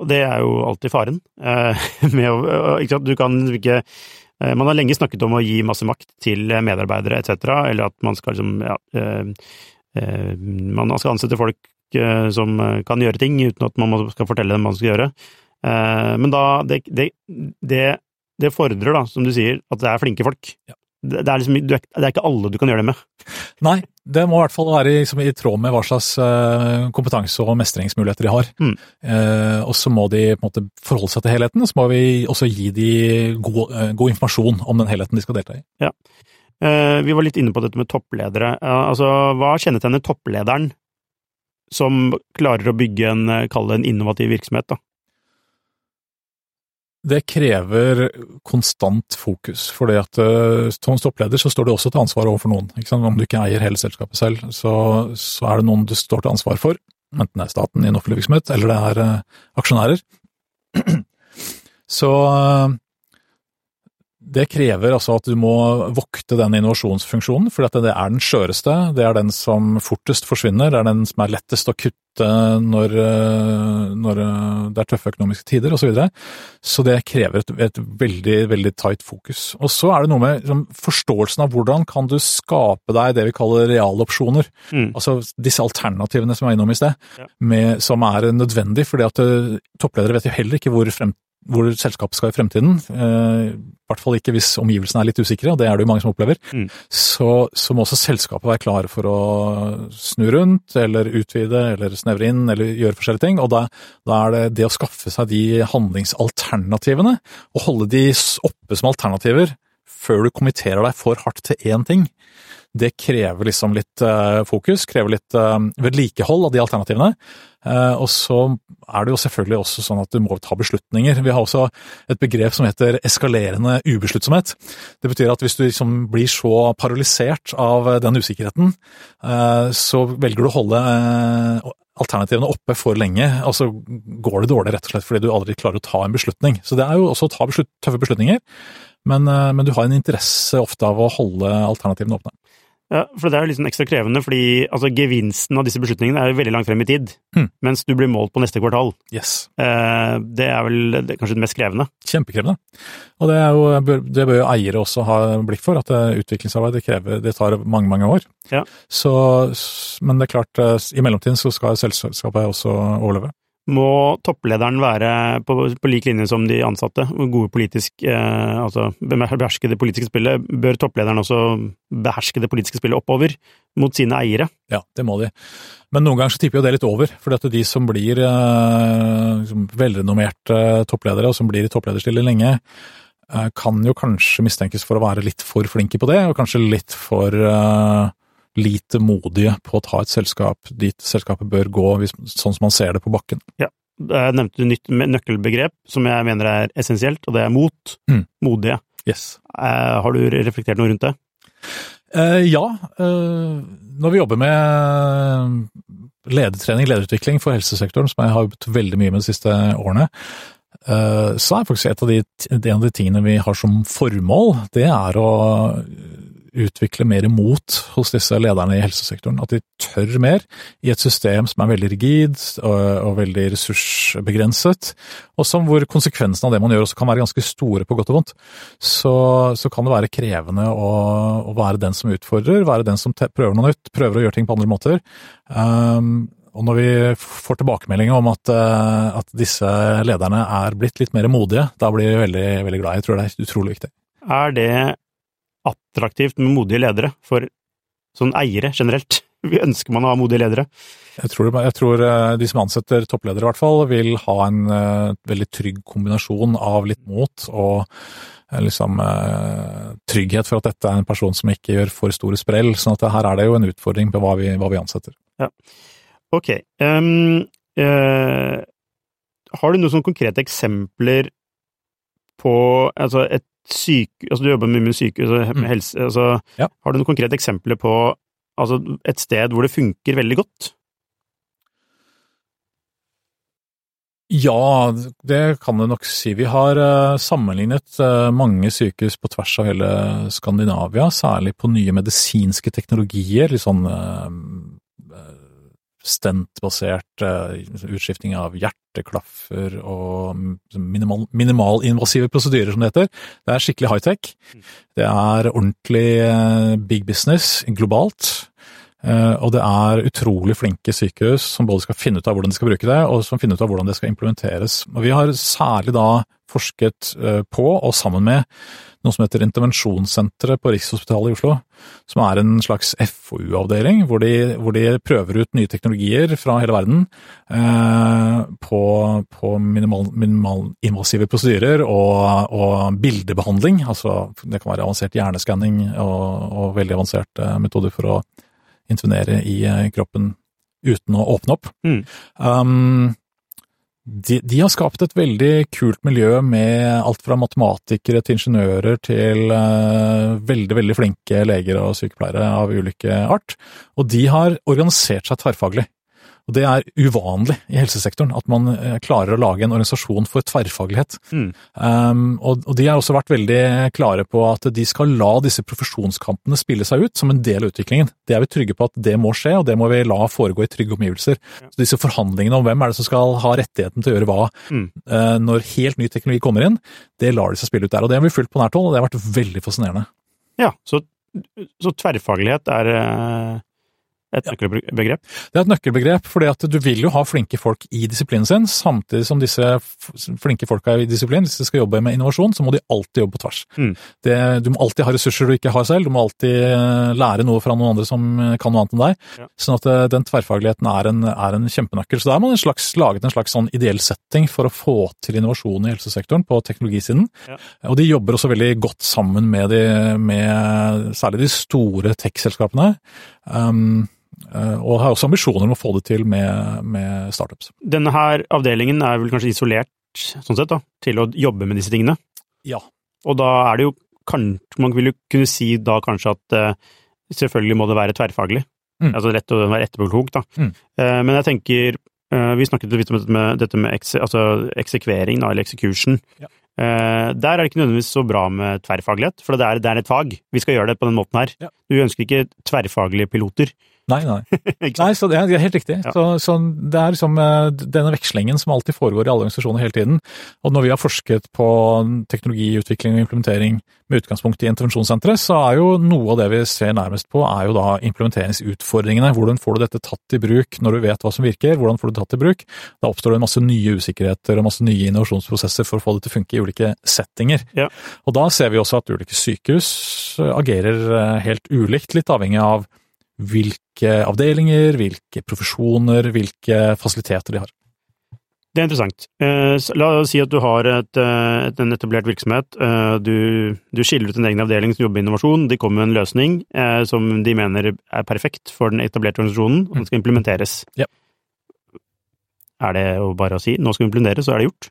og det er jo alltid faren. Eh, med å? Du kan ikke eh, Man har lenge snakket om å gi masse makt til medarbeidere etc., eller at man skal liksom ja, eh, eh Man skal ansette folk som kan gjøre ting uten at man skal fortelle dem hva man skal gjøre. Eh, men da det, det, det, det, fordrer, da, som du sier, at det er flinke folk. Ja. Det, er liksom, det er ikke alle du kan gjøre det med. Nei, det må i hvert fall være liksom, i tråd med hva slags uh, kompetanse og mestringsmuligheter de har. Mm. Eh, og så må de på en måte forholde seg til helheten, og så må vi også gi de god, uh, god informasjon om den helheten de skal delta i. Ja. vi var litt inne på dette med toppledere. altså, hva kjennetegner topplederen som klarer å bygge en, kall det en innovativ virksomhet? da? Det krever konstant fokus, fordi at uh, som toppleder så står du også til ansvar overfor noen. Om du ikke eier hele selskapet selv, så, så, er det noen du står til ansvar for. Enten det er staten i en offentlig virksomhet, eller det er uh, aksjonærer. Så uh, det krever altså at du må vokte den innovasjonsfunksjonen, for det er den skjøreste, det er den som fortest forsvinner, det er den som er lettest å kutte når, når det er tøffe økonomiske tider osv. Så, videre. så det krever et, et, veldig, veldig tight fokus. Og så er det noe med liksom, forståelsen av hvordan kan du skape deg det vi kaller realopsjoner. Mm. Altså disse alternativene som jeg var innom i sted, ja. med, som er nødvendig, fordi at uh, toppledere vet jo heller ikke hvor frem, hvor selskapet skal i fremtiden, eh, i hvert fall ikke hvis omgivelsene er litt usikre, og det er det jo mange som opplever, mm. så, så, må også selskapet være klare for å snu rundt, eller utvide, eller snevre inn, eller gjøre forskjellige ting. Og da, da er det det å skaffe seg de handlingsalternativene, og holde de oppe som alternativer før du kommenterer deg for hardt til én ting, det krever liksom litt uh, fokus, krever litt uh, vedlikehold av de alternativene. Uh, og så er det jo selvfølgelig også sånn at du må ta beslutninger. Vi har også et begrep som heter eskalerende ubesluttsomhet. Det betyr at hvis du liksom blir så paralysert av den usikkerheten, så velger du å holde alternativene oppe for lenge, og så går det dårlig rett og slett fordi du aldri klarer å ta en beslutning. Så det er jo også å ta beslut tøffe beslutninger, men, eh, men, du har en interesse ofte av å holde alternativene åpne. Ja, for det er jo liksom ekstra krevende, fordi altså, gevinsten av disse beslutningene er jo veldig langt frem i tid, mm. mens du blir målt på neste kvartal. Yes. Eh, det er vel det er kanskje det mest krevende? Kjempekrevende. Og det, jo, det, bør jo eiere også ha blikk for, at utviklingsarbeid det krever, det tar mange, mange år. Ja. Så, men det er klart, eh, i mellomtiden så skal selskapet også overleve må topplederen være på, på, lik linje som de ansatte, gode politisk, eh, altså beherske det politiske spillet. Bør topplederen også beherske det politiske spillet oppover mot sine eiere? Ja, det må de. Men noen ganger så tipper jo det litt over, for de som blir eh, liksom velrenommerte toppledere, og som blir i topplederstilling lenge, eh, kan jo kanskje mistenkes for å være litt for flinke på det, og kanskje litt for eh, lite modige på å ta et selskap dit selskapet bør gå, hvis, sånn som man ser det på bakken. Ja, jeg nevnte et nytt nøkkelbegrep som jeg mener er essensielt, og det er mot. Mm. Modige. Yes. Eh, har du reflektert noe rundt det? Eh, ja. Eh, når vi jobber med ledertrening, lederutvikling for helsesektoren, som jeg har jobbet veldig mye med de siste årene, eh, så er faktisk et av de, en av de tingene vi har som formål, det er å utvikle mer mot hos disse lederne i helsesektoren. At de tør mer i et system som er veldig rigid og, og veldig ressursbegrenset, og som hvor konsekvensene av det man gjør også kan være ganske store på godt og vondt. Så, så kan det være krevende å, å, være den som utfordrer, være den som prøver noe nytt, prøver å gjøre ting på andre måter. Um, og når vi får tilbakemeldinger om at, uh, at, disse lederne er blitt litt mer modige, da blir vi veldig, veldig glad. Jeg tror det er utrolig viktig. Er det attraktivt med modige ledere for sånn eiere generelt? Vi ønsker man å ha modige ledere? Jeg tror, jeg tror, eh, de som ansetter toppledere i hvert fall, vil ha en uh, veldig trygg kombinasjon av litt mot og uh, liksom uh, trygghet for at dette er en person som ikke gjør for store sprell. sånn at her er det jo en utfordring på hva vi, hva vi ansetter. Ja. Ok. Um, har du noen sånne konkrete eksempler på altså et syke, altså du jobber mye med og altså, mm. helse, altså, ja. har du noen konkrete eksempler på altså, et sted hvor det funker veldig godt? Ja, det kan du nok si. Vi har uh, sammenlignet uh, mange sykehus på tvers av hele Skandinavia, særlig på nye medisinske teknologier, litt sånn uh, stentbasert uh, utskifting av hjerteklaffer og minimal, minimalinvasive prosedyrer, som det heter. Det er skikkelig high-tech. Det er ordentlig uh, big business globalt. Uh, og det er utrolig flinke sykehus som både skal finne ut av hvordan de skal bruke det, og som finner ut av hvordan det skal implementeres. Og vi har særlig da forsket på, og sammen med noe som heter Intervensjonssenteret på Rikshospitalet i Oslo, som er en slags FoU-avdeling, hvor, hvor, de prøver ut nye teknologier fra hele verden eh, på, på minimal, minimalinvasive prosedyrer og, og, bildebehandling. Altså det kan være avansert hjerneskanning og, og, veldig avanserte metoder for å intervenere i eh, kroppen uten å åpne opp. Mm. Um, de, de, har skapt et veldig kult miljø med alt fra matematikere til ingeniører til uh, veldig, veldig flinke leger og sykepleiere av ulike art. Og de har organisert seg tverrfaglig. Og det er uvanlig i helsesektoren, at man eh, klarer å lage en organisasjon for tverrfaglighet. Mm. Um, og, og, de har også vært veldig klare på at de skal la disse profesjonskampene spille seg ut som en del av utviklingen. Det er vi trygge på at det må skje, og det må vi la foregå i trygge omgivelser. Ja. Så disse forhandlingene om hvem er det som skal ha rettigheten til å gjøre hva mm. uh, når helt ny teknologi kommer inn, det lar de seg spille ut der. Og det har vi fulgt på nært hold, og det har vært veldig fascinerende. Ja, så, så tverrfaglighet er uh et nøkkelbegrep? Det er et nøkkelbegrep, fordi at du vil jo ha flinke folk i disiplinen sin, samtidig som disse flinke folka i disiplin, hvis de skal jobbe med innovasjon, så må de alltid jobbe på tvers. Mm. Det, du må alltid ha ressurser du ikke har selv, du må alltid eh, lære noe fra noen andre som eh, kan noe annet enn deg. Ja. Sånn at eh, den tverrfagligheten er en, er en kjempenøkkel. Så da har man en slags, laget en slags sånn ideell setting for å få til innovasjon i helsesektoren på teknologisiden. Ja. Og de jobber også veldig godt sammen med, de, med særlig de store tech-selskapene. Um, og har også ambisjoner om å få det til med, med startups. Denne her avdelingen er vel kanskje isolert sånn sett da, til å jobbe med disse tingene? Ja. Og da er det jo kanskje, Man vil jo kunne si da kanskje at uh, selvfølgelig må det være tverrfaglig? Mm. Altså rett å være etterpåklok, da. Mm. Eh, men jeg tenker eh, Vi snakket litt om dette med, dette med ekse, altså eksekvering, da, eller execution. Ja. Uh, der er det ikke nødvendigvis så bra med tverrfaglighet, for det er, det er et fag. Vi skal gjøre det på den måten her. Ja. Du ønsker ikke tverrfaglige piloter. Nei, nei. Nei, så det er, det er helt riktig. Ja. Så, så det er liksom eh, denne vekslingen som alltid foregår i alle organisasjoner hele tiden. Og når vi har forsket på teknologiutvikling og implementering med utgangspunkt i intervensjonssenteret, så er jo noe av det vi ser nærmest på, er jo da implementeringsutfordringene. Hvordan får du dette tatt i bruk når du vet hva som virker? Hvordan får du det tatt i bruk? Da oppstår det en masse nye usikkerheter og masse nye innovasjonsprosesser for å få det til å funke i ulike settinger. Ja. Og da ser vi også at ulike sykehus eh, agerer eh, helt ulikt, litt avhengig av hvilke avdelinger, hvilke profesjoner, hvilke fasiliteter de har. Det er interessant. Eh, La oss si at du har et, eh, et, en etablert virksomhet. Eh, Du, du skiller ut en egen avdeling som jobber med innovasjon. De kommer med en løsning som de mener er perfekt for den etablerte organisasjonen, og den skal implementeres. Ja. Er det bare å si nå skal vi implementere, så er det gjort?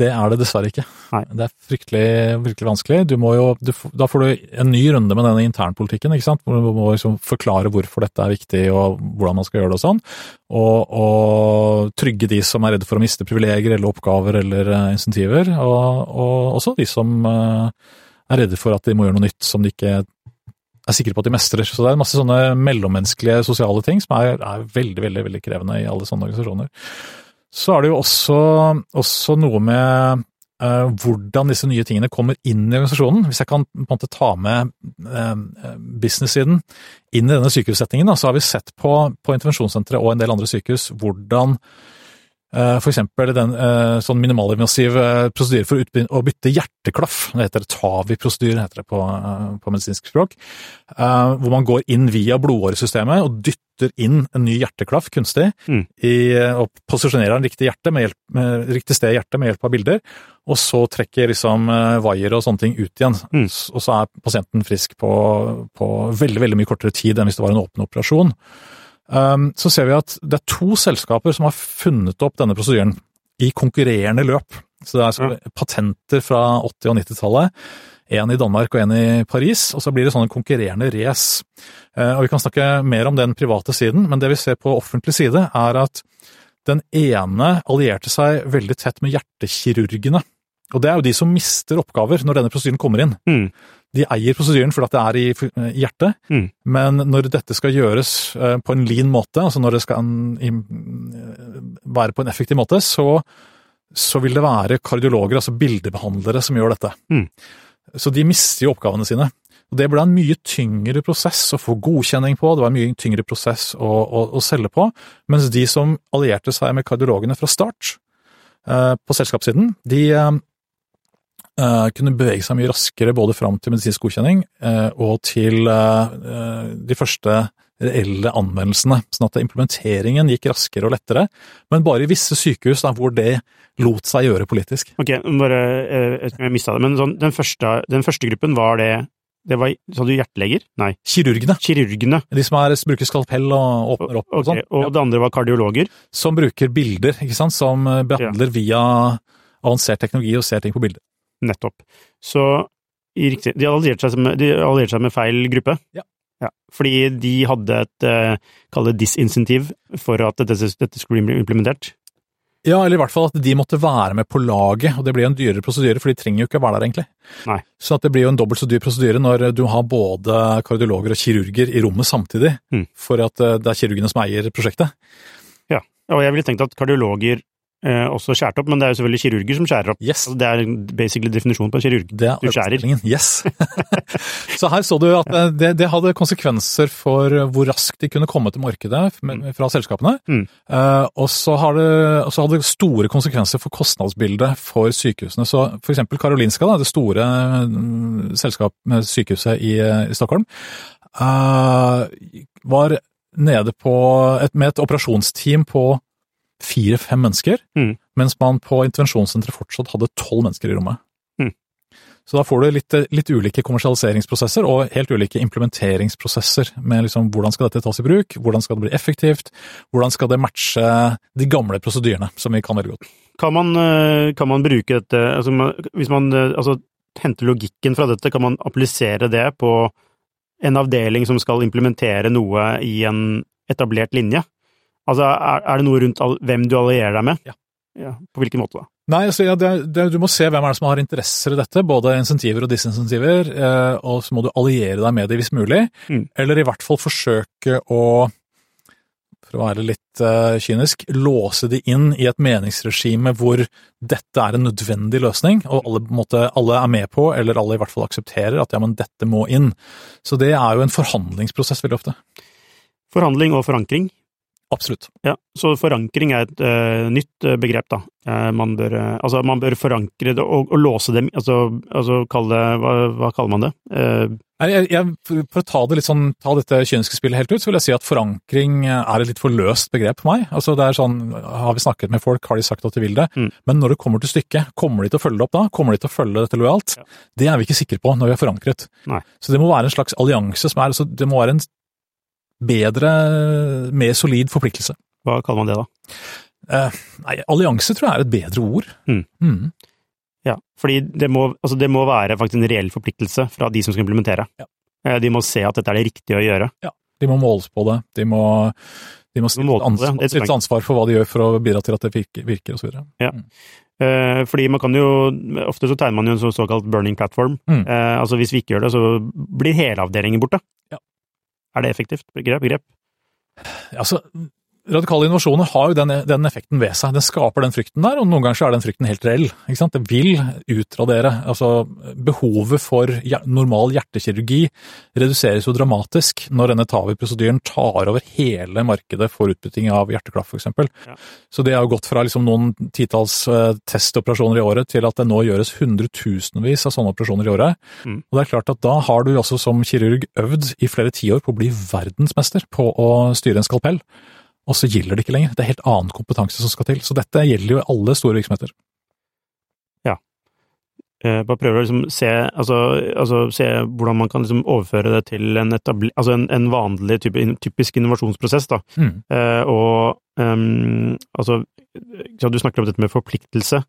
Det er det dessverre ikke. Nei. Det er fryktelig, fryktelig vanskelig. Du må jo, du, da får du en ny runde med denne internpolitikken, ikke sant? hvor du må liksom forklare hvorfor dette er viktig og hvordan man skal gjøre det og sånn. Og, og trygge de som er redde for å miste privilegier eller oppgaver eller uh, insentiver. Og, og også de som uh, er redde for at de må gjøre noe nytt som de ikke er sikre på at de mestrer. Så det er masse sånne mellommenneskelige sosiale ting som er, er veldig, veldig, veldig krevende i alle sånne organisasjoner. Så er det jo også, også noe med uh, hvordan disse nye tingene kommer inn i organisasjonen. Hvis jeg kan på en måte ta med uh, business-siden inn i denne sykehussettingen, da, så har vi sett på, på intervensjonssenteret og en del andre sykehus hvordan for eksempel den eh, sånn minimalinvasiv eh, prosedyre for å bytte hjerteklaff, det heter TAVI-prosedyre heter det på, eh, på medisinsk språk, eh, hvor man går inn via blodåresystemet og dytter inn en ny hjerteklaff kunstig Mm. i, og posisjonerer den riktig, hjelp, med, riktig sted i hjertet med hjelp av bilder, og så trekker liksom eh, vaier og sånne ting ut igjen. Mm. Og så er pasienten frisk på, på veldig, veldig mye kortere tid enn hvis det var en åpen operasjon. Um, så ser vi at det er to selskaper som har funnet opp denne prosedyren i konkurrerende løp. Så det er så patenter fra 80- og 90-tallet. En i Danmark og en i Paris, og så blir det sånne konkurrerende race. Eh, Og vi kan snakke mer om den private siden, men det vi ser på offentlig side, er at den ene allierte seg veldig tett med hjertekirurgene. Og det er jo de som mister oppgaver når denne prosedyren kommer inn. Mm. De eier prosedyren fordi det er i i hjertet, Mm. men når dette skal gjøres eh, på en lean måte, altså når det skal være på en effektiv måte, så, så vil det være kardiologer, altså bildebehandlere, som gjør dette. Mm. Så de mister jo oppgavene sine. Og Det ble en mye tyngre prosess å få godkjenning på, det var en mye tyngre prosess å, å, å selge på, mens de som allierte seg med kardiologene fra start, eh, på selskapssiden, de eh, eh, kunne bevege seg mye raskere både fram til medisinsk godkjenning eh, og til eh, eh, de første reelle anvendelsene, sånn at implementeringen gikk raskere og lettere, men bare i visse sykehus da, hvor det lot seg gjøre politisk. Ok, bare eh, jeg mista det, men sånn, den, første, den første gruppen var det det var, Sa du hjerteleger? Nei, Kirurgene, kirurgene. de som er, bruker skalpell og åpner opp og Ok, sånn, og ja, det andre var kardiologer. som bruker bilder, ikke sant, som behandler behandler via avansert teknologi og ser ting på bilder. Nettopp. Så riktig, de allierte seg seg med feil gruppe. Ja. Ja, fordi de hadde et, eh, kall det disinsentiv, for at dette, dette skulle bli implementert. Ja, eller i hvert fall at de måtte være med på laget, og det blir jo en dyrere prosedyre, for de trenger jo ikke å være der egentlig. Nei. Så det blir jo en dobbelt så dyr prosedyre når du har både kardiologer og kirurger i rommet samtidig, Mm. for at eh, det er kirurgene som eier prosjektet. Ja, og jeg ville tenkt at kardiologer eh, også skåret opp, men det er jo selvfølgelig kirurger som skjærer opp. Yes, Altså, det er basically definisjonen på en kirurg. det er Du skjærer. Yes. så her så du at eh, det, det hadde konsekvenser for hvor raskt de kunne komme til markedet fra selskapene. Mm. Eh, og så har det, og så hadde det store konsekvenser for kostnadsbildet for sykehusene. Så for eksempel Karolinska, da, det store mm, selskap med sykehuset i, i Stockholm, eh, var nede på et, med et operasjonsteam på fire-fem mennesker, Mm. mens man på intervensjonssenteret fortsatt hadde tolv mennesker i rommet. Mm. Så da får du litt, litt ulike kommersialiseringsprosesser og helt ulike implementeringsprosesser med liksom hvordan skal dette tas i bruk, hvordan skal det bli effektivt, hvordan skal det matche de gamle prosedyrene, som vi kan veldig godt. Kan man, eh, kan man bruke dette altså, Hvis man eh, altså, henter logikken fra dette, kan man applisere det på en avdeling som skal implementere noe i en etablert linje? Altså, er, er det noe rundt hvem du allierer deg med? Ja. ja. På hvilken måte da? Nei, altså, ja, det, det, Du må se hvem er det som har interesser i dette, både insentiver og disinsentiver, eh, og så må du alliere deg med dem hvis mulig, Mm. eller i hvert fall forsøke å, for å være litt eh, kynisk, låse de inn i et meningsregime hvor dette er en nødvendig løsning, og alle, måte, alle er med på, eller alle i hvert fall aksepterer at ja, men dette må inn. Så det er jo en forhandlingsprosess veldig ofte. Forhandling og forankring. Absolutt. Ja, så forankring er et uh, nytt eh, begrep, da. Uh, man, bør, uh, altså, man bør forankre det og, og låse dem, altså, altså kalle hva, hva kaller man det? Jeg, jeg, for å ta, det sånn, ta dette kyniske spillet helt ut, så vil jeg si at forankring er et litt for løst begrep for meg. Altså det er sånn, Har vi snakket med folk, har de sagt at de vil det, Mm. men når det kommer til stykket, kommer de til å følge det opp da? Kommer de til å følge dette lojalt? Ja. Det er vi ikke sikre på når vi har forankret. Nei. Så det må være en slags allianse som er altså, Det må være en bedre, mer solid forpliktelse. hva kaller man det, da? Eh, nei, allianse tror jeg er et bedre ord. Mm. Mm. Ja, fordi det må, altså, det må være faktisk en reell forpliktelse fra de som skal implementere. Ja. Eh, De må se at dette er det riktige å gjøre. Ja, De må måles på det. De må, de må stille til ansvar for hva de gjør for å bidra til at det virker, virker osv. Eh, fordi man kan jo Ofte så tegner man jo en såkalt burning platform. Mm. Eh, altså hvis vi ikke gjør det, så blir hele avdelingen borte. Ja. Er det effektivt begrep? Grep? Altså, radikale innovasjoner har jo den, den effekten ved seg. Den skaper den frykten der, og noen ganger så er den frykten helt reell. Ikke sant? Det vil utradere. Altså, behovet for normal hjertekirurgi reduseres jo dramatisk når denne TAVI-prosedyren tar over hele markedet for utbytting av hjerteklaff, f.eks. Ja. Så det har jo gått fra liksom noen titalls eh, testoperasjoner i året til at det nå gjøres hundretusenvis av sånne operasjoner i året. Mm. Og det er klart at da har du også som kirurg øvd i flere tiår på å bli verdensmester på å styre en skalpell. Og så gjelder det ikke lenger. Det er helt annen kompetanse som skal til. Så dette gjelder jo alle store virksomheter. Eh, bare prøver å liksom se, altså, altså, se hvordan man kan liksom overføre det til en, etabli, altså en, en vanlig type, typisk innovasjonsprosess. Da. Mm. Eh, og um, altså, Du snakker om dette med forpliktelse.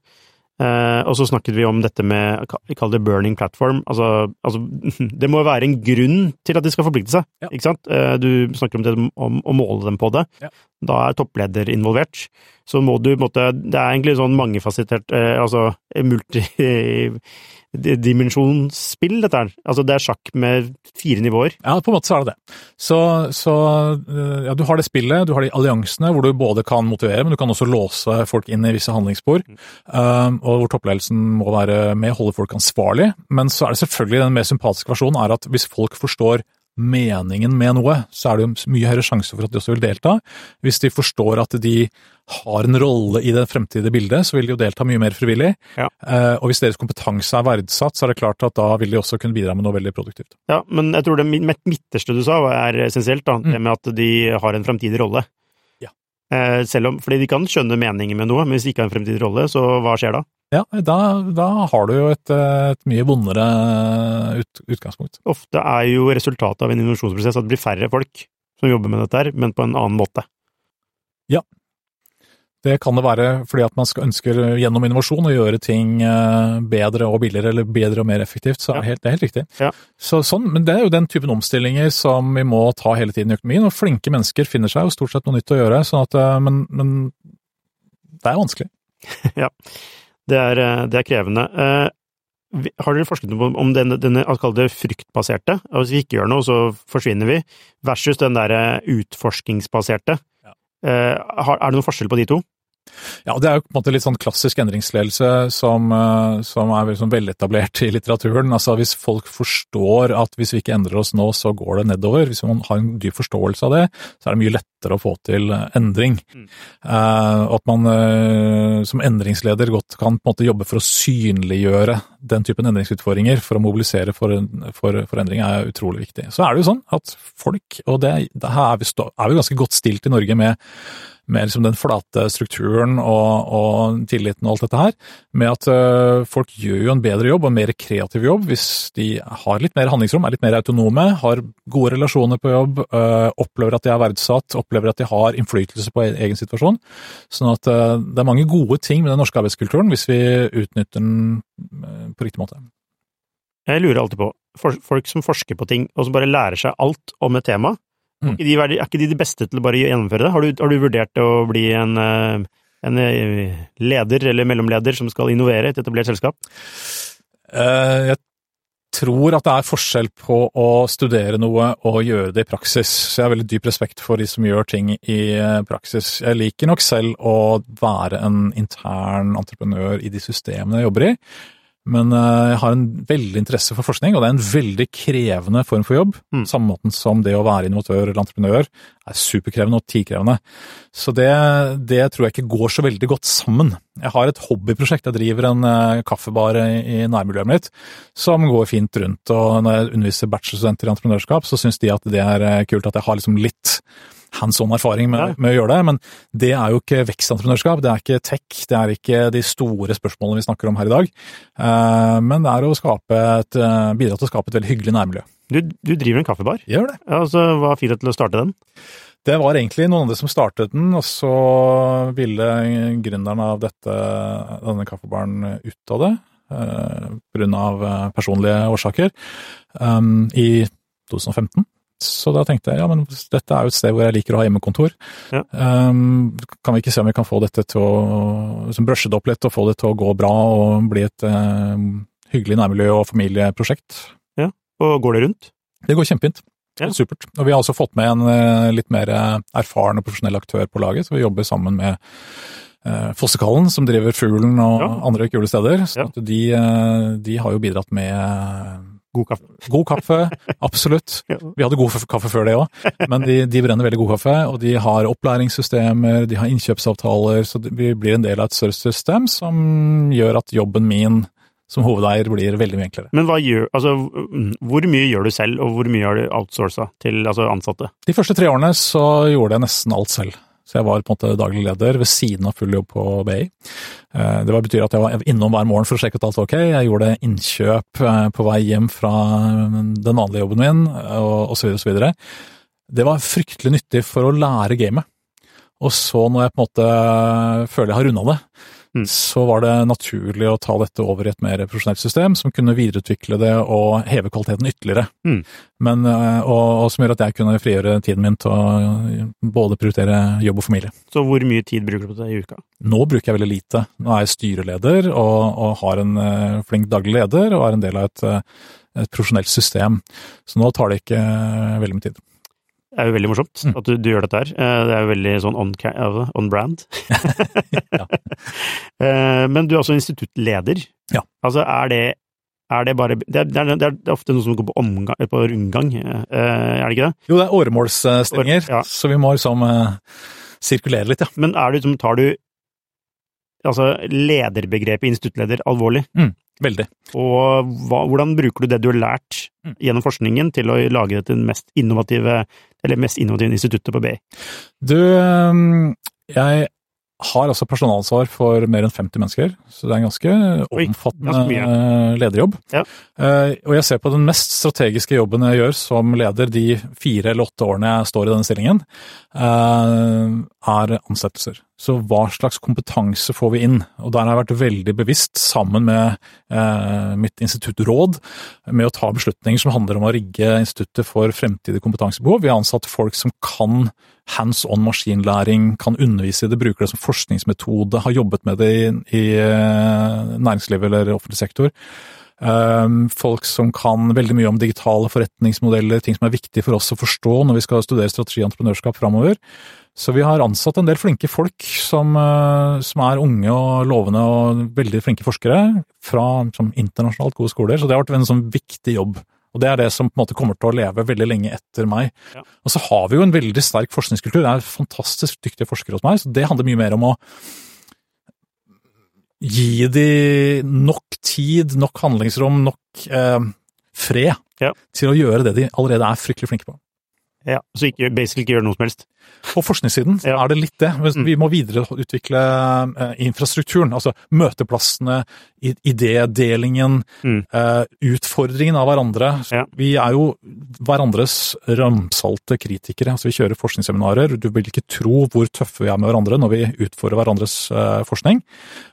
Eh, og så snakket vi om dette med Vi kaller det burning platform. Altså, altså Det må være en grunn til at de skal forplikte seg. Ja. ikke sant? Eh, du snakker om, det, om å måle dem på det. Ja. Da er toppleder involvert. Så må du måte Det er egentlig sånn mangefasettert eh, Altså multidimensjonsspill, dette her. Altså det er sjakk med fire nivåer. Ja, på en måte så er det det. Så, så øh, ja, du har det spillet, du har de alliansene hvor du både kan motivere, men du kan også låse folk inn i visse handlingsspor. Um, og hvor toppledelsen må være med, holde folk ansvarlig. Men så er det selvfølgelig den mer sympatiske versjonen er at hvis folk forstår meningen med noe, så er det jo mye høyere sjanse for at de også vil delta. Hvis de forstår at de har en rolle i det fremtidige bildet, så vil de jo delta mye mer frivillig. Ja. Eh, og hvis deres kompetanse er verdsatt, så er det klart at da vil de også kunne bidra med noe veldig produktivt. Ja, men jeg tror det midt- midterste du sa er essensielt, da. Det med at de har en fremtidig rolle. Ja. Eh, selv om, fordi de kan skjønne meningen med noe, men hvis de ikke har en fremtidig rolle, så hva skjer da? Ja, da, da har du jo et, eh, et mye vondere ut, utgangspunkt. Ofte er jo resultatet av en innovasjonsprosess at det blir færre folk som jobber med dette her, men på en annen måte. Det kan det være fordi at man skal ønsker gjennom innovasjon å gjøre ting eh, bedre og billigere, eller bedre og mer effektivt, så er det helt, det er helt riktig. Ja. Så, sånn, men det er jo den typen omstillinger som vi må ta hele tiden i økonomien, og flinke mennesker finner seg jo stort sett noe nytt å gjøre, sånn at, eh, men, men det er vanskelig. Det er, eh, det er krevende. Uh, Har dere forsket noe om denne, denne det fryktbaserte, hvis vi ikke gjør noe, så forsvinner vi, versus den derre utforskingsbaserte? Eh, Er det noen forskjell på de to? Ja, det er jo på en måte litt sånn klassisk endringsledelse som, eh, som er sånn veletablert i litteraturen. Altså hvis folk forstår at hvis vi ikke endrer oss nå, så går det nedover. Hvis man har en dyp forståelse av det, så er det mye lettere å få til endring. Mm. Eh, at man eh, som endringsleder godt kan på en måte jobbe for å synliggjøre den typen endringsutfordringer for å mobilisere for, for, for endring er utrolig viktig. Så er det jo sånn at folk, og det, det her er vi, stå, er vi ganske godt stilt i Norge med med liksom den flate strukturen og, og tilliten og alt dette her, med at uh, folk gjør jo en bedre jobb og en mer kreativ jobb hvis de har litt mer handlingsrom, er litt mer autonome, har gode relasjoner på jobb, uh, opplever at de er verdsatt, opplever at de har innflytelse på e- egen situasjon. Sånn at uh, det er mange gode ting med den norske arbeidskulturen hvis vi utnytter den på riktig måte. Jeg lurer alltid på, folk som forsker på ting, og som bare lærer seg alt om et tema. Mm. Er, ikke de, er ikke de de beste til å bare gjennomføre det? Har du, har du vurdert å bli en, eh, en eh, leder eller mellomleder som skal innovere et etablert selskap? Uh, Jeg tror at det er forskjell på å studere noe og gjøre det i praksis. Så jeg har veldig dyp respekt for de som gjør ting i praksis. Jeg liker nok selv å være en intern entreprenør i de systemene jeg jobber i. Men eh, jeg har en veldig interesse for forskning, og det er en veldig krevende form for jobb. Mm. Samme måten som det å være innovatør eller entreprenør er superkrevende og tidkrevende. Så det, det tror jeg ikke går så veldig godt sammen. Jeg har et hobbyprosjekt, jeg driver en eh, kaffebar i, nærmiljøet mitt som går fint rundt. Og når jeg underviser bachelorstudenter i entreprenørskap, så syns de at det er eh, kult at jeg har liksom litt hands on erfaring med, med å gjøre det, men det er jo ikke vekstentreprenørskap, det er ikke tech, det er ikke de store spørsmålene vi snakker om her i dag. Eh, Men det er å et, eh, bidra til å skape et veldig hyggelig nærmiljø. Du, du driver en kaffebar. Gjør det. Ja, altså, hva fikk deg til å starte den? Det var egentlig noen andre som startet den, og så ville gründeren av dette, denne kaffebaren ut av det, Pga. eh, personlige årsaker, i 2015. Så da tenkte jeg ja, men dette er jo et sted hvor jeg liker å ha hjemmekontor. Ja. Um, kan vi ikke se om vi kan få dette til å liksom brushe det opp litt og få det til å gå bra og bli et uh, hyggelig nærmiljø- og familieprosjekt? Ja, Og går det rundt? Det går kjempefint. Ja. Supert. Og vi har også fått med en eh, litt mer eh, erfaren og profesjonell aktør på laget, så vi jobber sammen med eh, Fossekallen, som driver Fuglen og Ja. andre kule steder. Så Ja. de, de har jo bidratt med God kaffe. god kaffe, absolutt. Vi hadde god kaffe før det òg, men de, de brenner veldig god kaffe. Og de har opplæringssystemer, de har innkjøpsavtaler, så vi blir en del av et større system som gjør at jobben min som hovedeier blir veldig mye enklere. Men gjør, altså, mm, hvor mye gjør du selv, og hvor mye har du outsourca til altså, ansatte? De første tre årene så gjorde jeg nesten alt selv. Så jeg var på en måte daglig leder ved siden av full jobb på BI. Eh, Det betyr at jeg var innom hver morgen for å sjekke at alt var ok. Jeg gjorde innkjøp eh, på vei hjem fra den vanlige jobben min, og osv. osv. Det var fryktelig nyttig for å lære gamet. Og så når jeg på en måte føler jeg har runda det, Mm. så var det naturlig å ta dette over i et mer profesjonelt system som kunne videreutvikle det og heve kvaliteten ytterligere. Mm. Men, eh, og, og som gjør at jeg kunne frigjøre tiden min til å både prioritere jobb og familie. Så hvor mye tid bruker du på det i uka? Nå bruker jeg veldig lite. Nå er jeg styreleder og, og har en eh, flink daglig leder og er en del av et, eh, et profesjonelt system. Så nå tar det ikke eh, veldig mye tid. Er jo veldig morsomt Mm. at du, du gjør dette her. Eh, Det er jo veldig sånn on, altså, on brand. Eh, Men du er også instituttleder. Ja. Altså, er det, er det bare det er, det, er, ofte noe som går på, omgang, på rundgang, eh, er det ikke det? Jo, det er åremålsstillinger, Ja. så vi må liksom sirkulere litt, ja. Men er du, tar du altså, lederbegrepet instituttleder alvorlig? Veldig. Og hva, hvordan bruker du det du har lært Mm. gjennom forskningen til å lage det til det mest innovative, eller mest innovative instituttet på BI? Du, eh, jeg har altså personalansvar for mer enn 50 mennesker, så det er en ganske Oi, omfattende ganske lederjobb. Ja. Eh, Og jeg ser på den mest strategiske jobben jeg gjør som leder de fire eller åtte årene jeg står i denne stillingen, eh, er ansettelser. Så hva slags kompetanse får vi inn? Og der har jeg vært veldig bevisst, sammen med eh, mitt instituttråd, med å ta beslutninger som handler om å rigge instituttet for fremtidige kompetansebehov. Vi har ansatt folk som kan hands on maskinlæring, kan undervise i det, bruker det som forskningsmetode, har jobbet med det i, i eh, næringslivet eller offentlig sektor. Um, folk som kan veldig mye om digitale forretningsmodeller, ting som er viktig for oss å forstå når vi skal studere strategi og entreprenørskap framover. Så vi har ansatt en del flinke folk som, uh, som er unge og lovende og veldig flinke forskere fra som internasjonalt gode skoler, så det har vært en sånn viktig jobb. Og det er det som på en måte kommer til å leve veldig lenge etter meg. Ja. Og så har vi jo en veldig sterk forskningskultur, det er fantastisk dyktige forskere hos meg, så det handler mye mer om å gi de nok tid, nok handlingsrom, nok eh, fred Ja. til å gjøre det de allerede er fryktelig flinke på. Ja, så ikke, basically ikke gjøre noe som helst. På forskningssiden Ja. er det litt det. Mm. Vi må videreutvikle eh, infrastrukturen, altså møteplassene, idédelingen, Mm. eh, utfordringen av hverandre. Ja. Vi er jo hverandres ramsalte kritikere. altså Vi kjører forskningsseminarer. Du vil ikke tro hvor tøffe vi er med hverandre når vi utfordrer hverandres eh, forskning.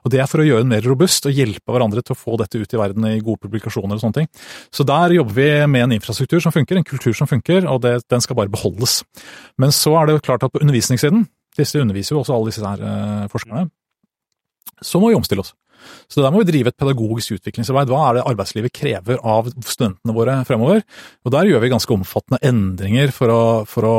Og Det er for å gjøre den mer robust og hjelpe hverandre til å få dette ut i verden i gode publikasjoner og sånne ting. Så der jobber vi med en infrastruktur som funker, en kultur som funker, og det, den skal bare beholdes. Men så er det klart at på undervisningssiden, disse underviser jo også alle disse her eh, forskerne, så må vi omstille oss. Så der må vi drive et pedagogisk utviklingsarbeid. Hva er det arbeidslivet krever av studentene våre fremover? Og der gjør vi ganske omfattende endringer for å, for å,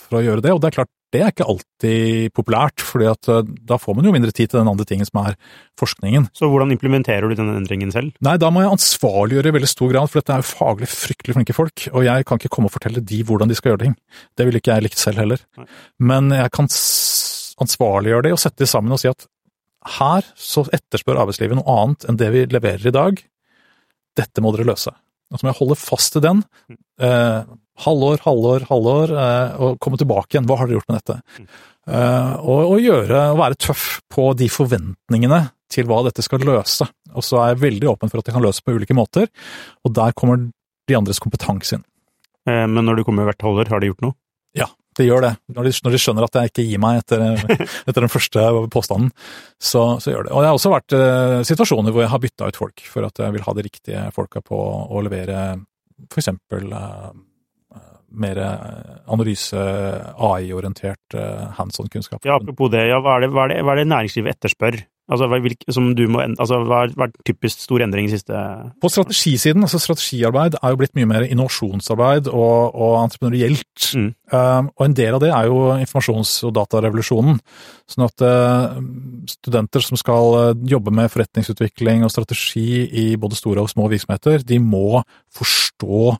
for å gjøre det. Og det er klart, det er ikke alltid populært, fordi eh, da får man jo mindre tid til den andre tingen som er forskningen. Så hvordan implementerer du denne endringen selv? Nei, da må jeg ansvarliggjøre i veldig stor grad, for dette er jo faglig fryktelig flinke folk, og jeg kan ikke komme og fortelle de hvordan de skal gjøre ting. Det ville ikke jeg likt selv heller. Nei. Men jeg kan ansvarliggjøre det og sette det sammen og si at her så etterspør arbeidslivet noe annet enn det vi leverer i dag. Dette må dere løse. Og så må jeg holde fast til den. Eh, halvår, halvår, halvår, eh, og komme tilbake igjen. Hva har dere gjort med dette? Eh, og, og gjøre, og være tøff på de forventningene til hva dette skal løse. Og så er jeg veldig åpen for at det kan løse på ulike måter, og der kommer de andres kompetanse inn. Eh, Men når du kommer hvert halvår, har de gjort noe? Ja, det gjør det. Når de, når de skjønner at jeg ikke gir meg etter, etter den første påstanden, så, så gjør det. Og det har også vært eh, situasjoner hvor jeg har bytta ut folk for at jeg vil ha de riktige folka på å levere eksempel eh, mer analyse, AI-orientert eh, hands on-kunnskap. Ja, apropos det, ja, hva, er det, hva, er det, hva er det næringslivet etterspør? Altså, hva, hvilk, som du må, altså, hva har vært typisk stor endring i siste På strategisiden, altså strategiarbeid er jo blitt mye mer innovasjonsarbeid og, og entreprenørielt. Mm. Um, og en del av det er jo informasjons- og datarevolusjonen. Sånn at uh, studenter som skal jobbe med forretningsutvikling og strategi i både store og små virksomheter, de må forstå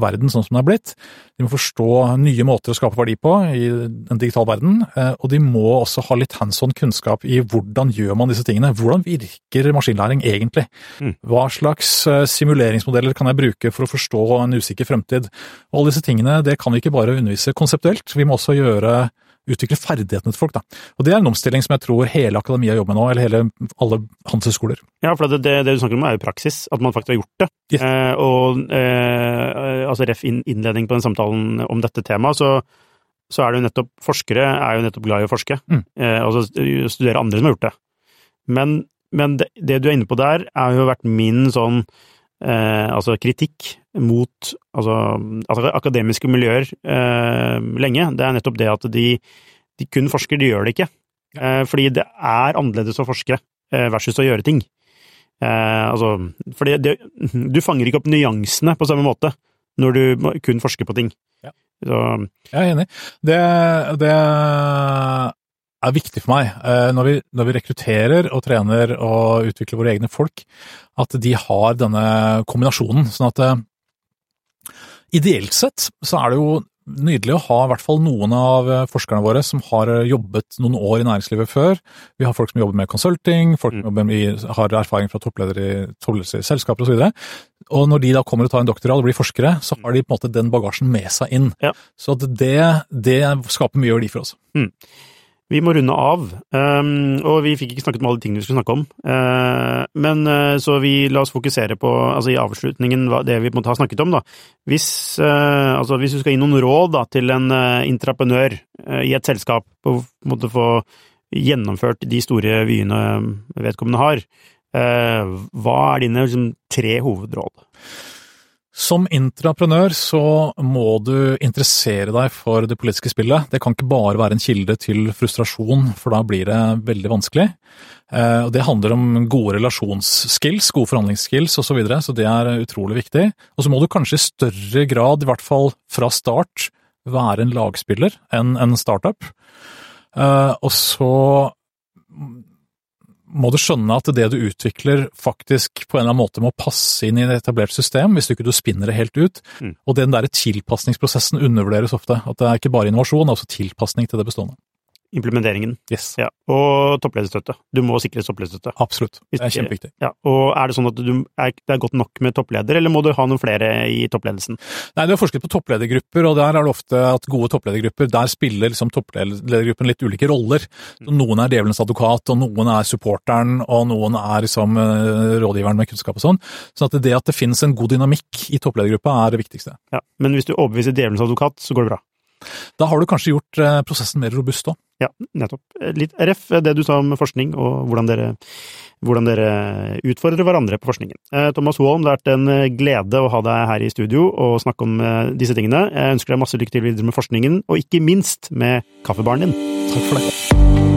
verden sånn som den er blitt. De må forstå nye måter å skape verdi på i en digital verden, eh, og de må også ha litt hands on kunnskap i hvordan gjør man disse tingene. Hvordan virker maskinlæring egentlig? Mm. Hva slags eh, simuleringsmodeller kan jeg bruke for å forstå en usikker fremtid? Og alle disse tingene det kan vi ikke bare undervise konseptuelt, vi må også gjøre utvikle ferdighetene til folk. Da. Og Det er en omstilling som jeg tror hele akademia jobber med nå, eller hele, alle handelshøyskoler. Ja, for det, det, det du snakker om er jo praksis, at man faktisk har gjort det. Ja. Eh, og eh, altså ref innledning på den samtalen om dette temaet, så, så er det jo nettopp forskere er jo nettopp glad i å forske, Mm. eh, altså studere andre som har gjort det. Men, men det, det du er inne på der, har jo vært min sånn eh, altså kritikk mot altså, altså akademiske miljøer eh, lenge. Det er nettopp det at de, de kun forsker, de gjør det ikke. Eh, fordi det er annerledes å forske eh, versus å gjøre ting. Eh, altså, fordi det, du fanger ikke opp nyansene på samme måte når du kun forsker på ting. Ja. Så, Jeg er enig. Det, det er viktig for meg eh, når vi, når vi rekrutterer og trener og utvikler våre egne folk, at de har denne kombinasjonen. Sånn at eh, ideelt sett så er det jo nydelig å ha i hvert fall noen av eh, forskerne våre som har jobbet noen år i næringslivet før. Vi har folk som jobber med consulting, folk som med, har erfaring fra toppledere i, toppleder i selskaper osv. Og når de da kommer og tar en doktorgrad og blir forskere, så har de på en måte den bagasjen med seg inn. Ja. Så det, det skaper mye verdi for oss. Vi må runde av, um, og vi fikk ikke snakket om alle de tingene vi skulle snakke om. Uh, men uh, så vi la oss fokusere på, altså i avslutningen, det vi på en måte har snakket om, da. Hvis, uh, altså hvis du skal gi noen råd da, til en intraprenør i et selskap på en måte få gjennomført de store vyene vedkommende har, hva er dine liksom, tre hovedråd? Som intraprenør så må du interessere deg for det politiske spillet. Det kan ikke bare være en kilde til frustrasjon, for da blir det veldig vanskelig. Eh, Det handler om gode relasjonsskills, gode forhandlingsskills osv., så, videre, så det er utrolig viktig. Og så må du kanskje i større grad, i hvert fall fra start, være en lagspiller enn en startup. Eh, og så må du skjønne at det du utvikler faktisk på en eller annen måte må passe inn i et etablert system, hvis du ikke du spinner det helt ut. Mm. Og den der tilpasningsprosessen undervurderes ofte. At det er ikke bare innovasjon, det er også tilpasning til det bestående. Implementeringen. Yes. Ja. Og topplederstøtte. Du må sikre topplederstøtte. Absolutt. Det er kjempeviktig. Ja. Og er det sånn at du, er, det er godt nok med toppleder, eller må du ha noen flere i toppledelsen? Nei, du har forsket på toppledergrupper, og der er det ofte at gode toppledergrupper, der spiller liksom toppledergruppen litt ulike roller. Så noen er djevelens advokat, og noen er supporteren, og noen er liksom eh, rådgiveren med kunnskap og sånn. Så at det at det finnes en god dynamikk i toppledergruppa er det viktigste. Ja. Men hvis du overbeviser djevelens advokat, så går det bra. Da har du kanskje gjort eh, prosessen mer robust òg. Ja, nettopp. Litt RF, det du sa om forskning, og hvordan dere, hvordan dere utfordrer hverandre på forskningen. Eh, Thomas Holm, det har vært en eh, glede å ha deg her i studio og snakke om disse tingene. Jeg ønsker deg masse lykke til videre med forskningen, og ikke minst med kaffebaren din. Takk for det.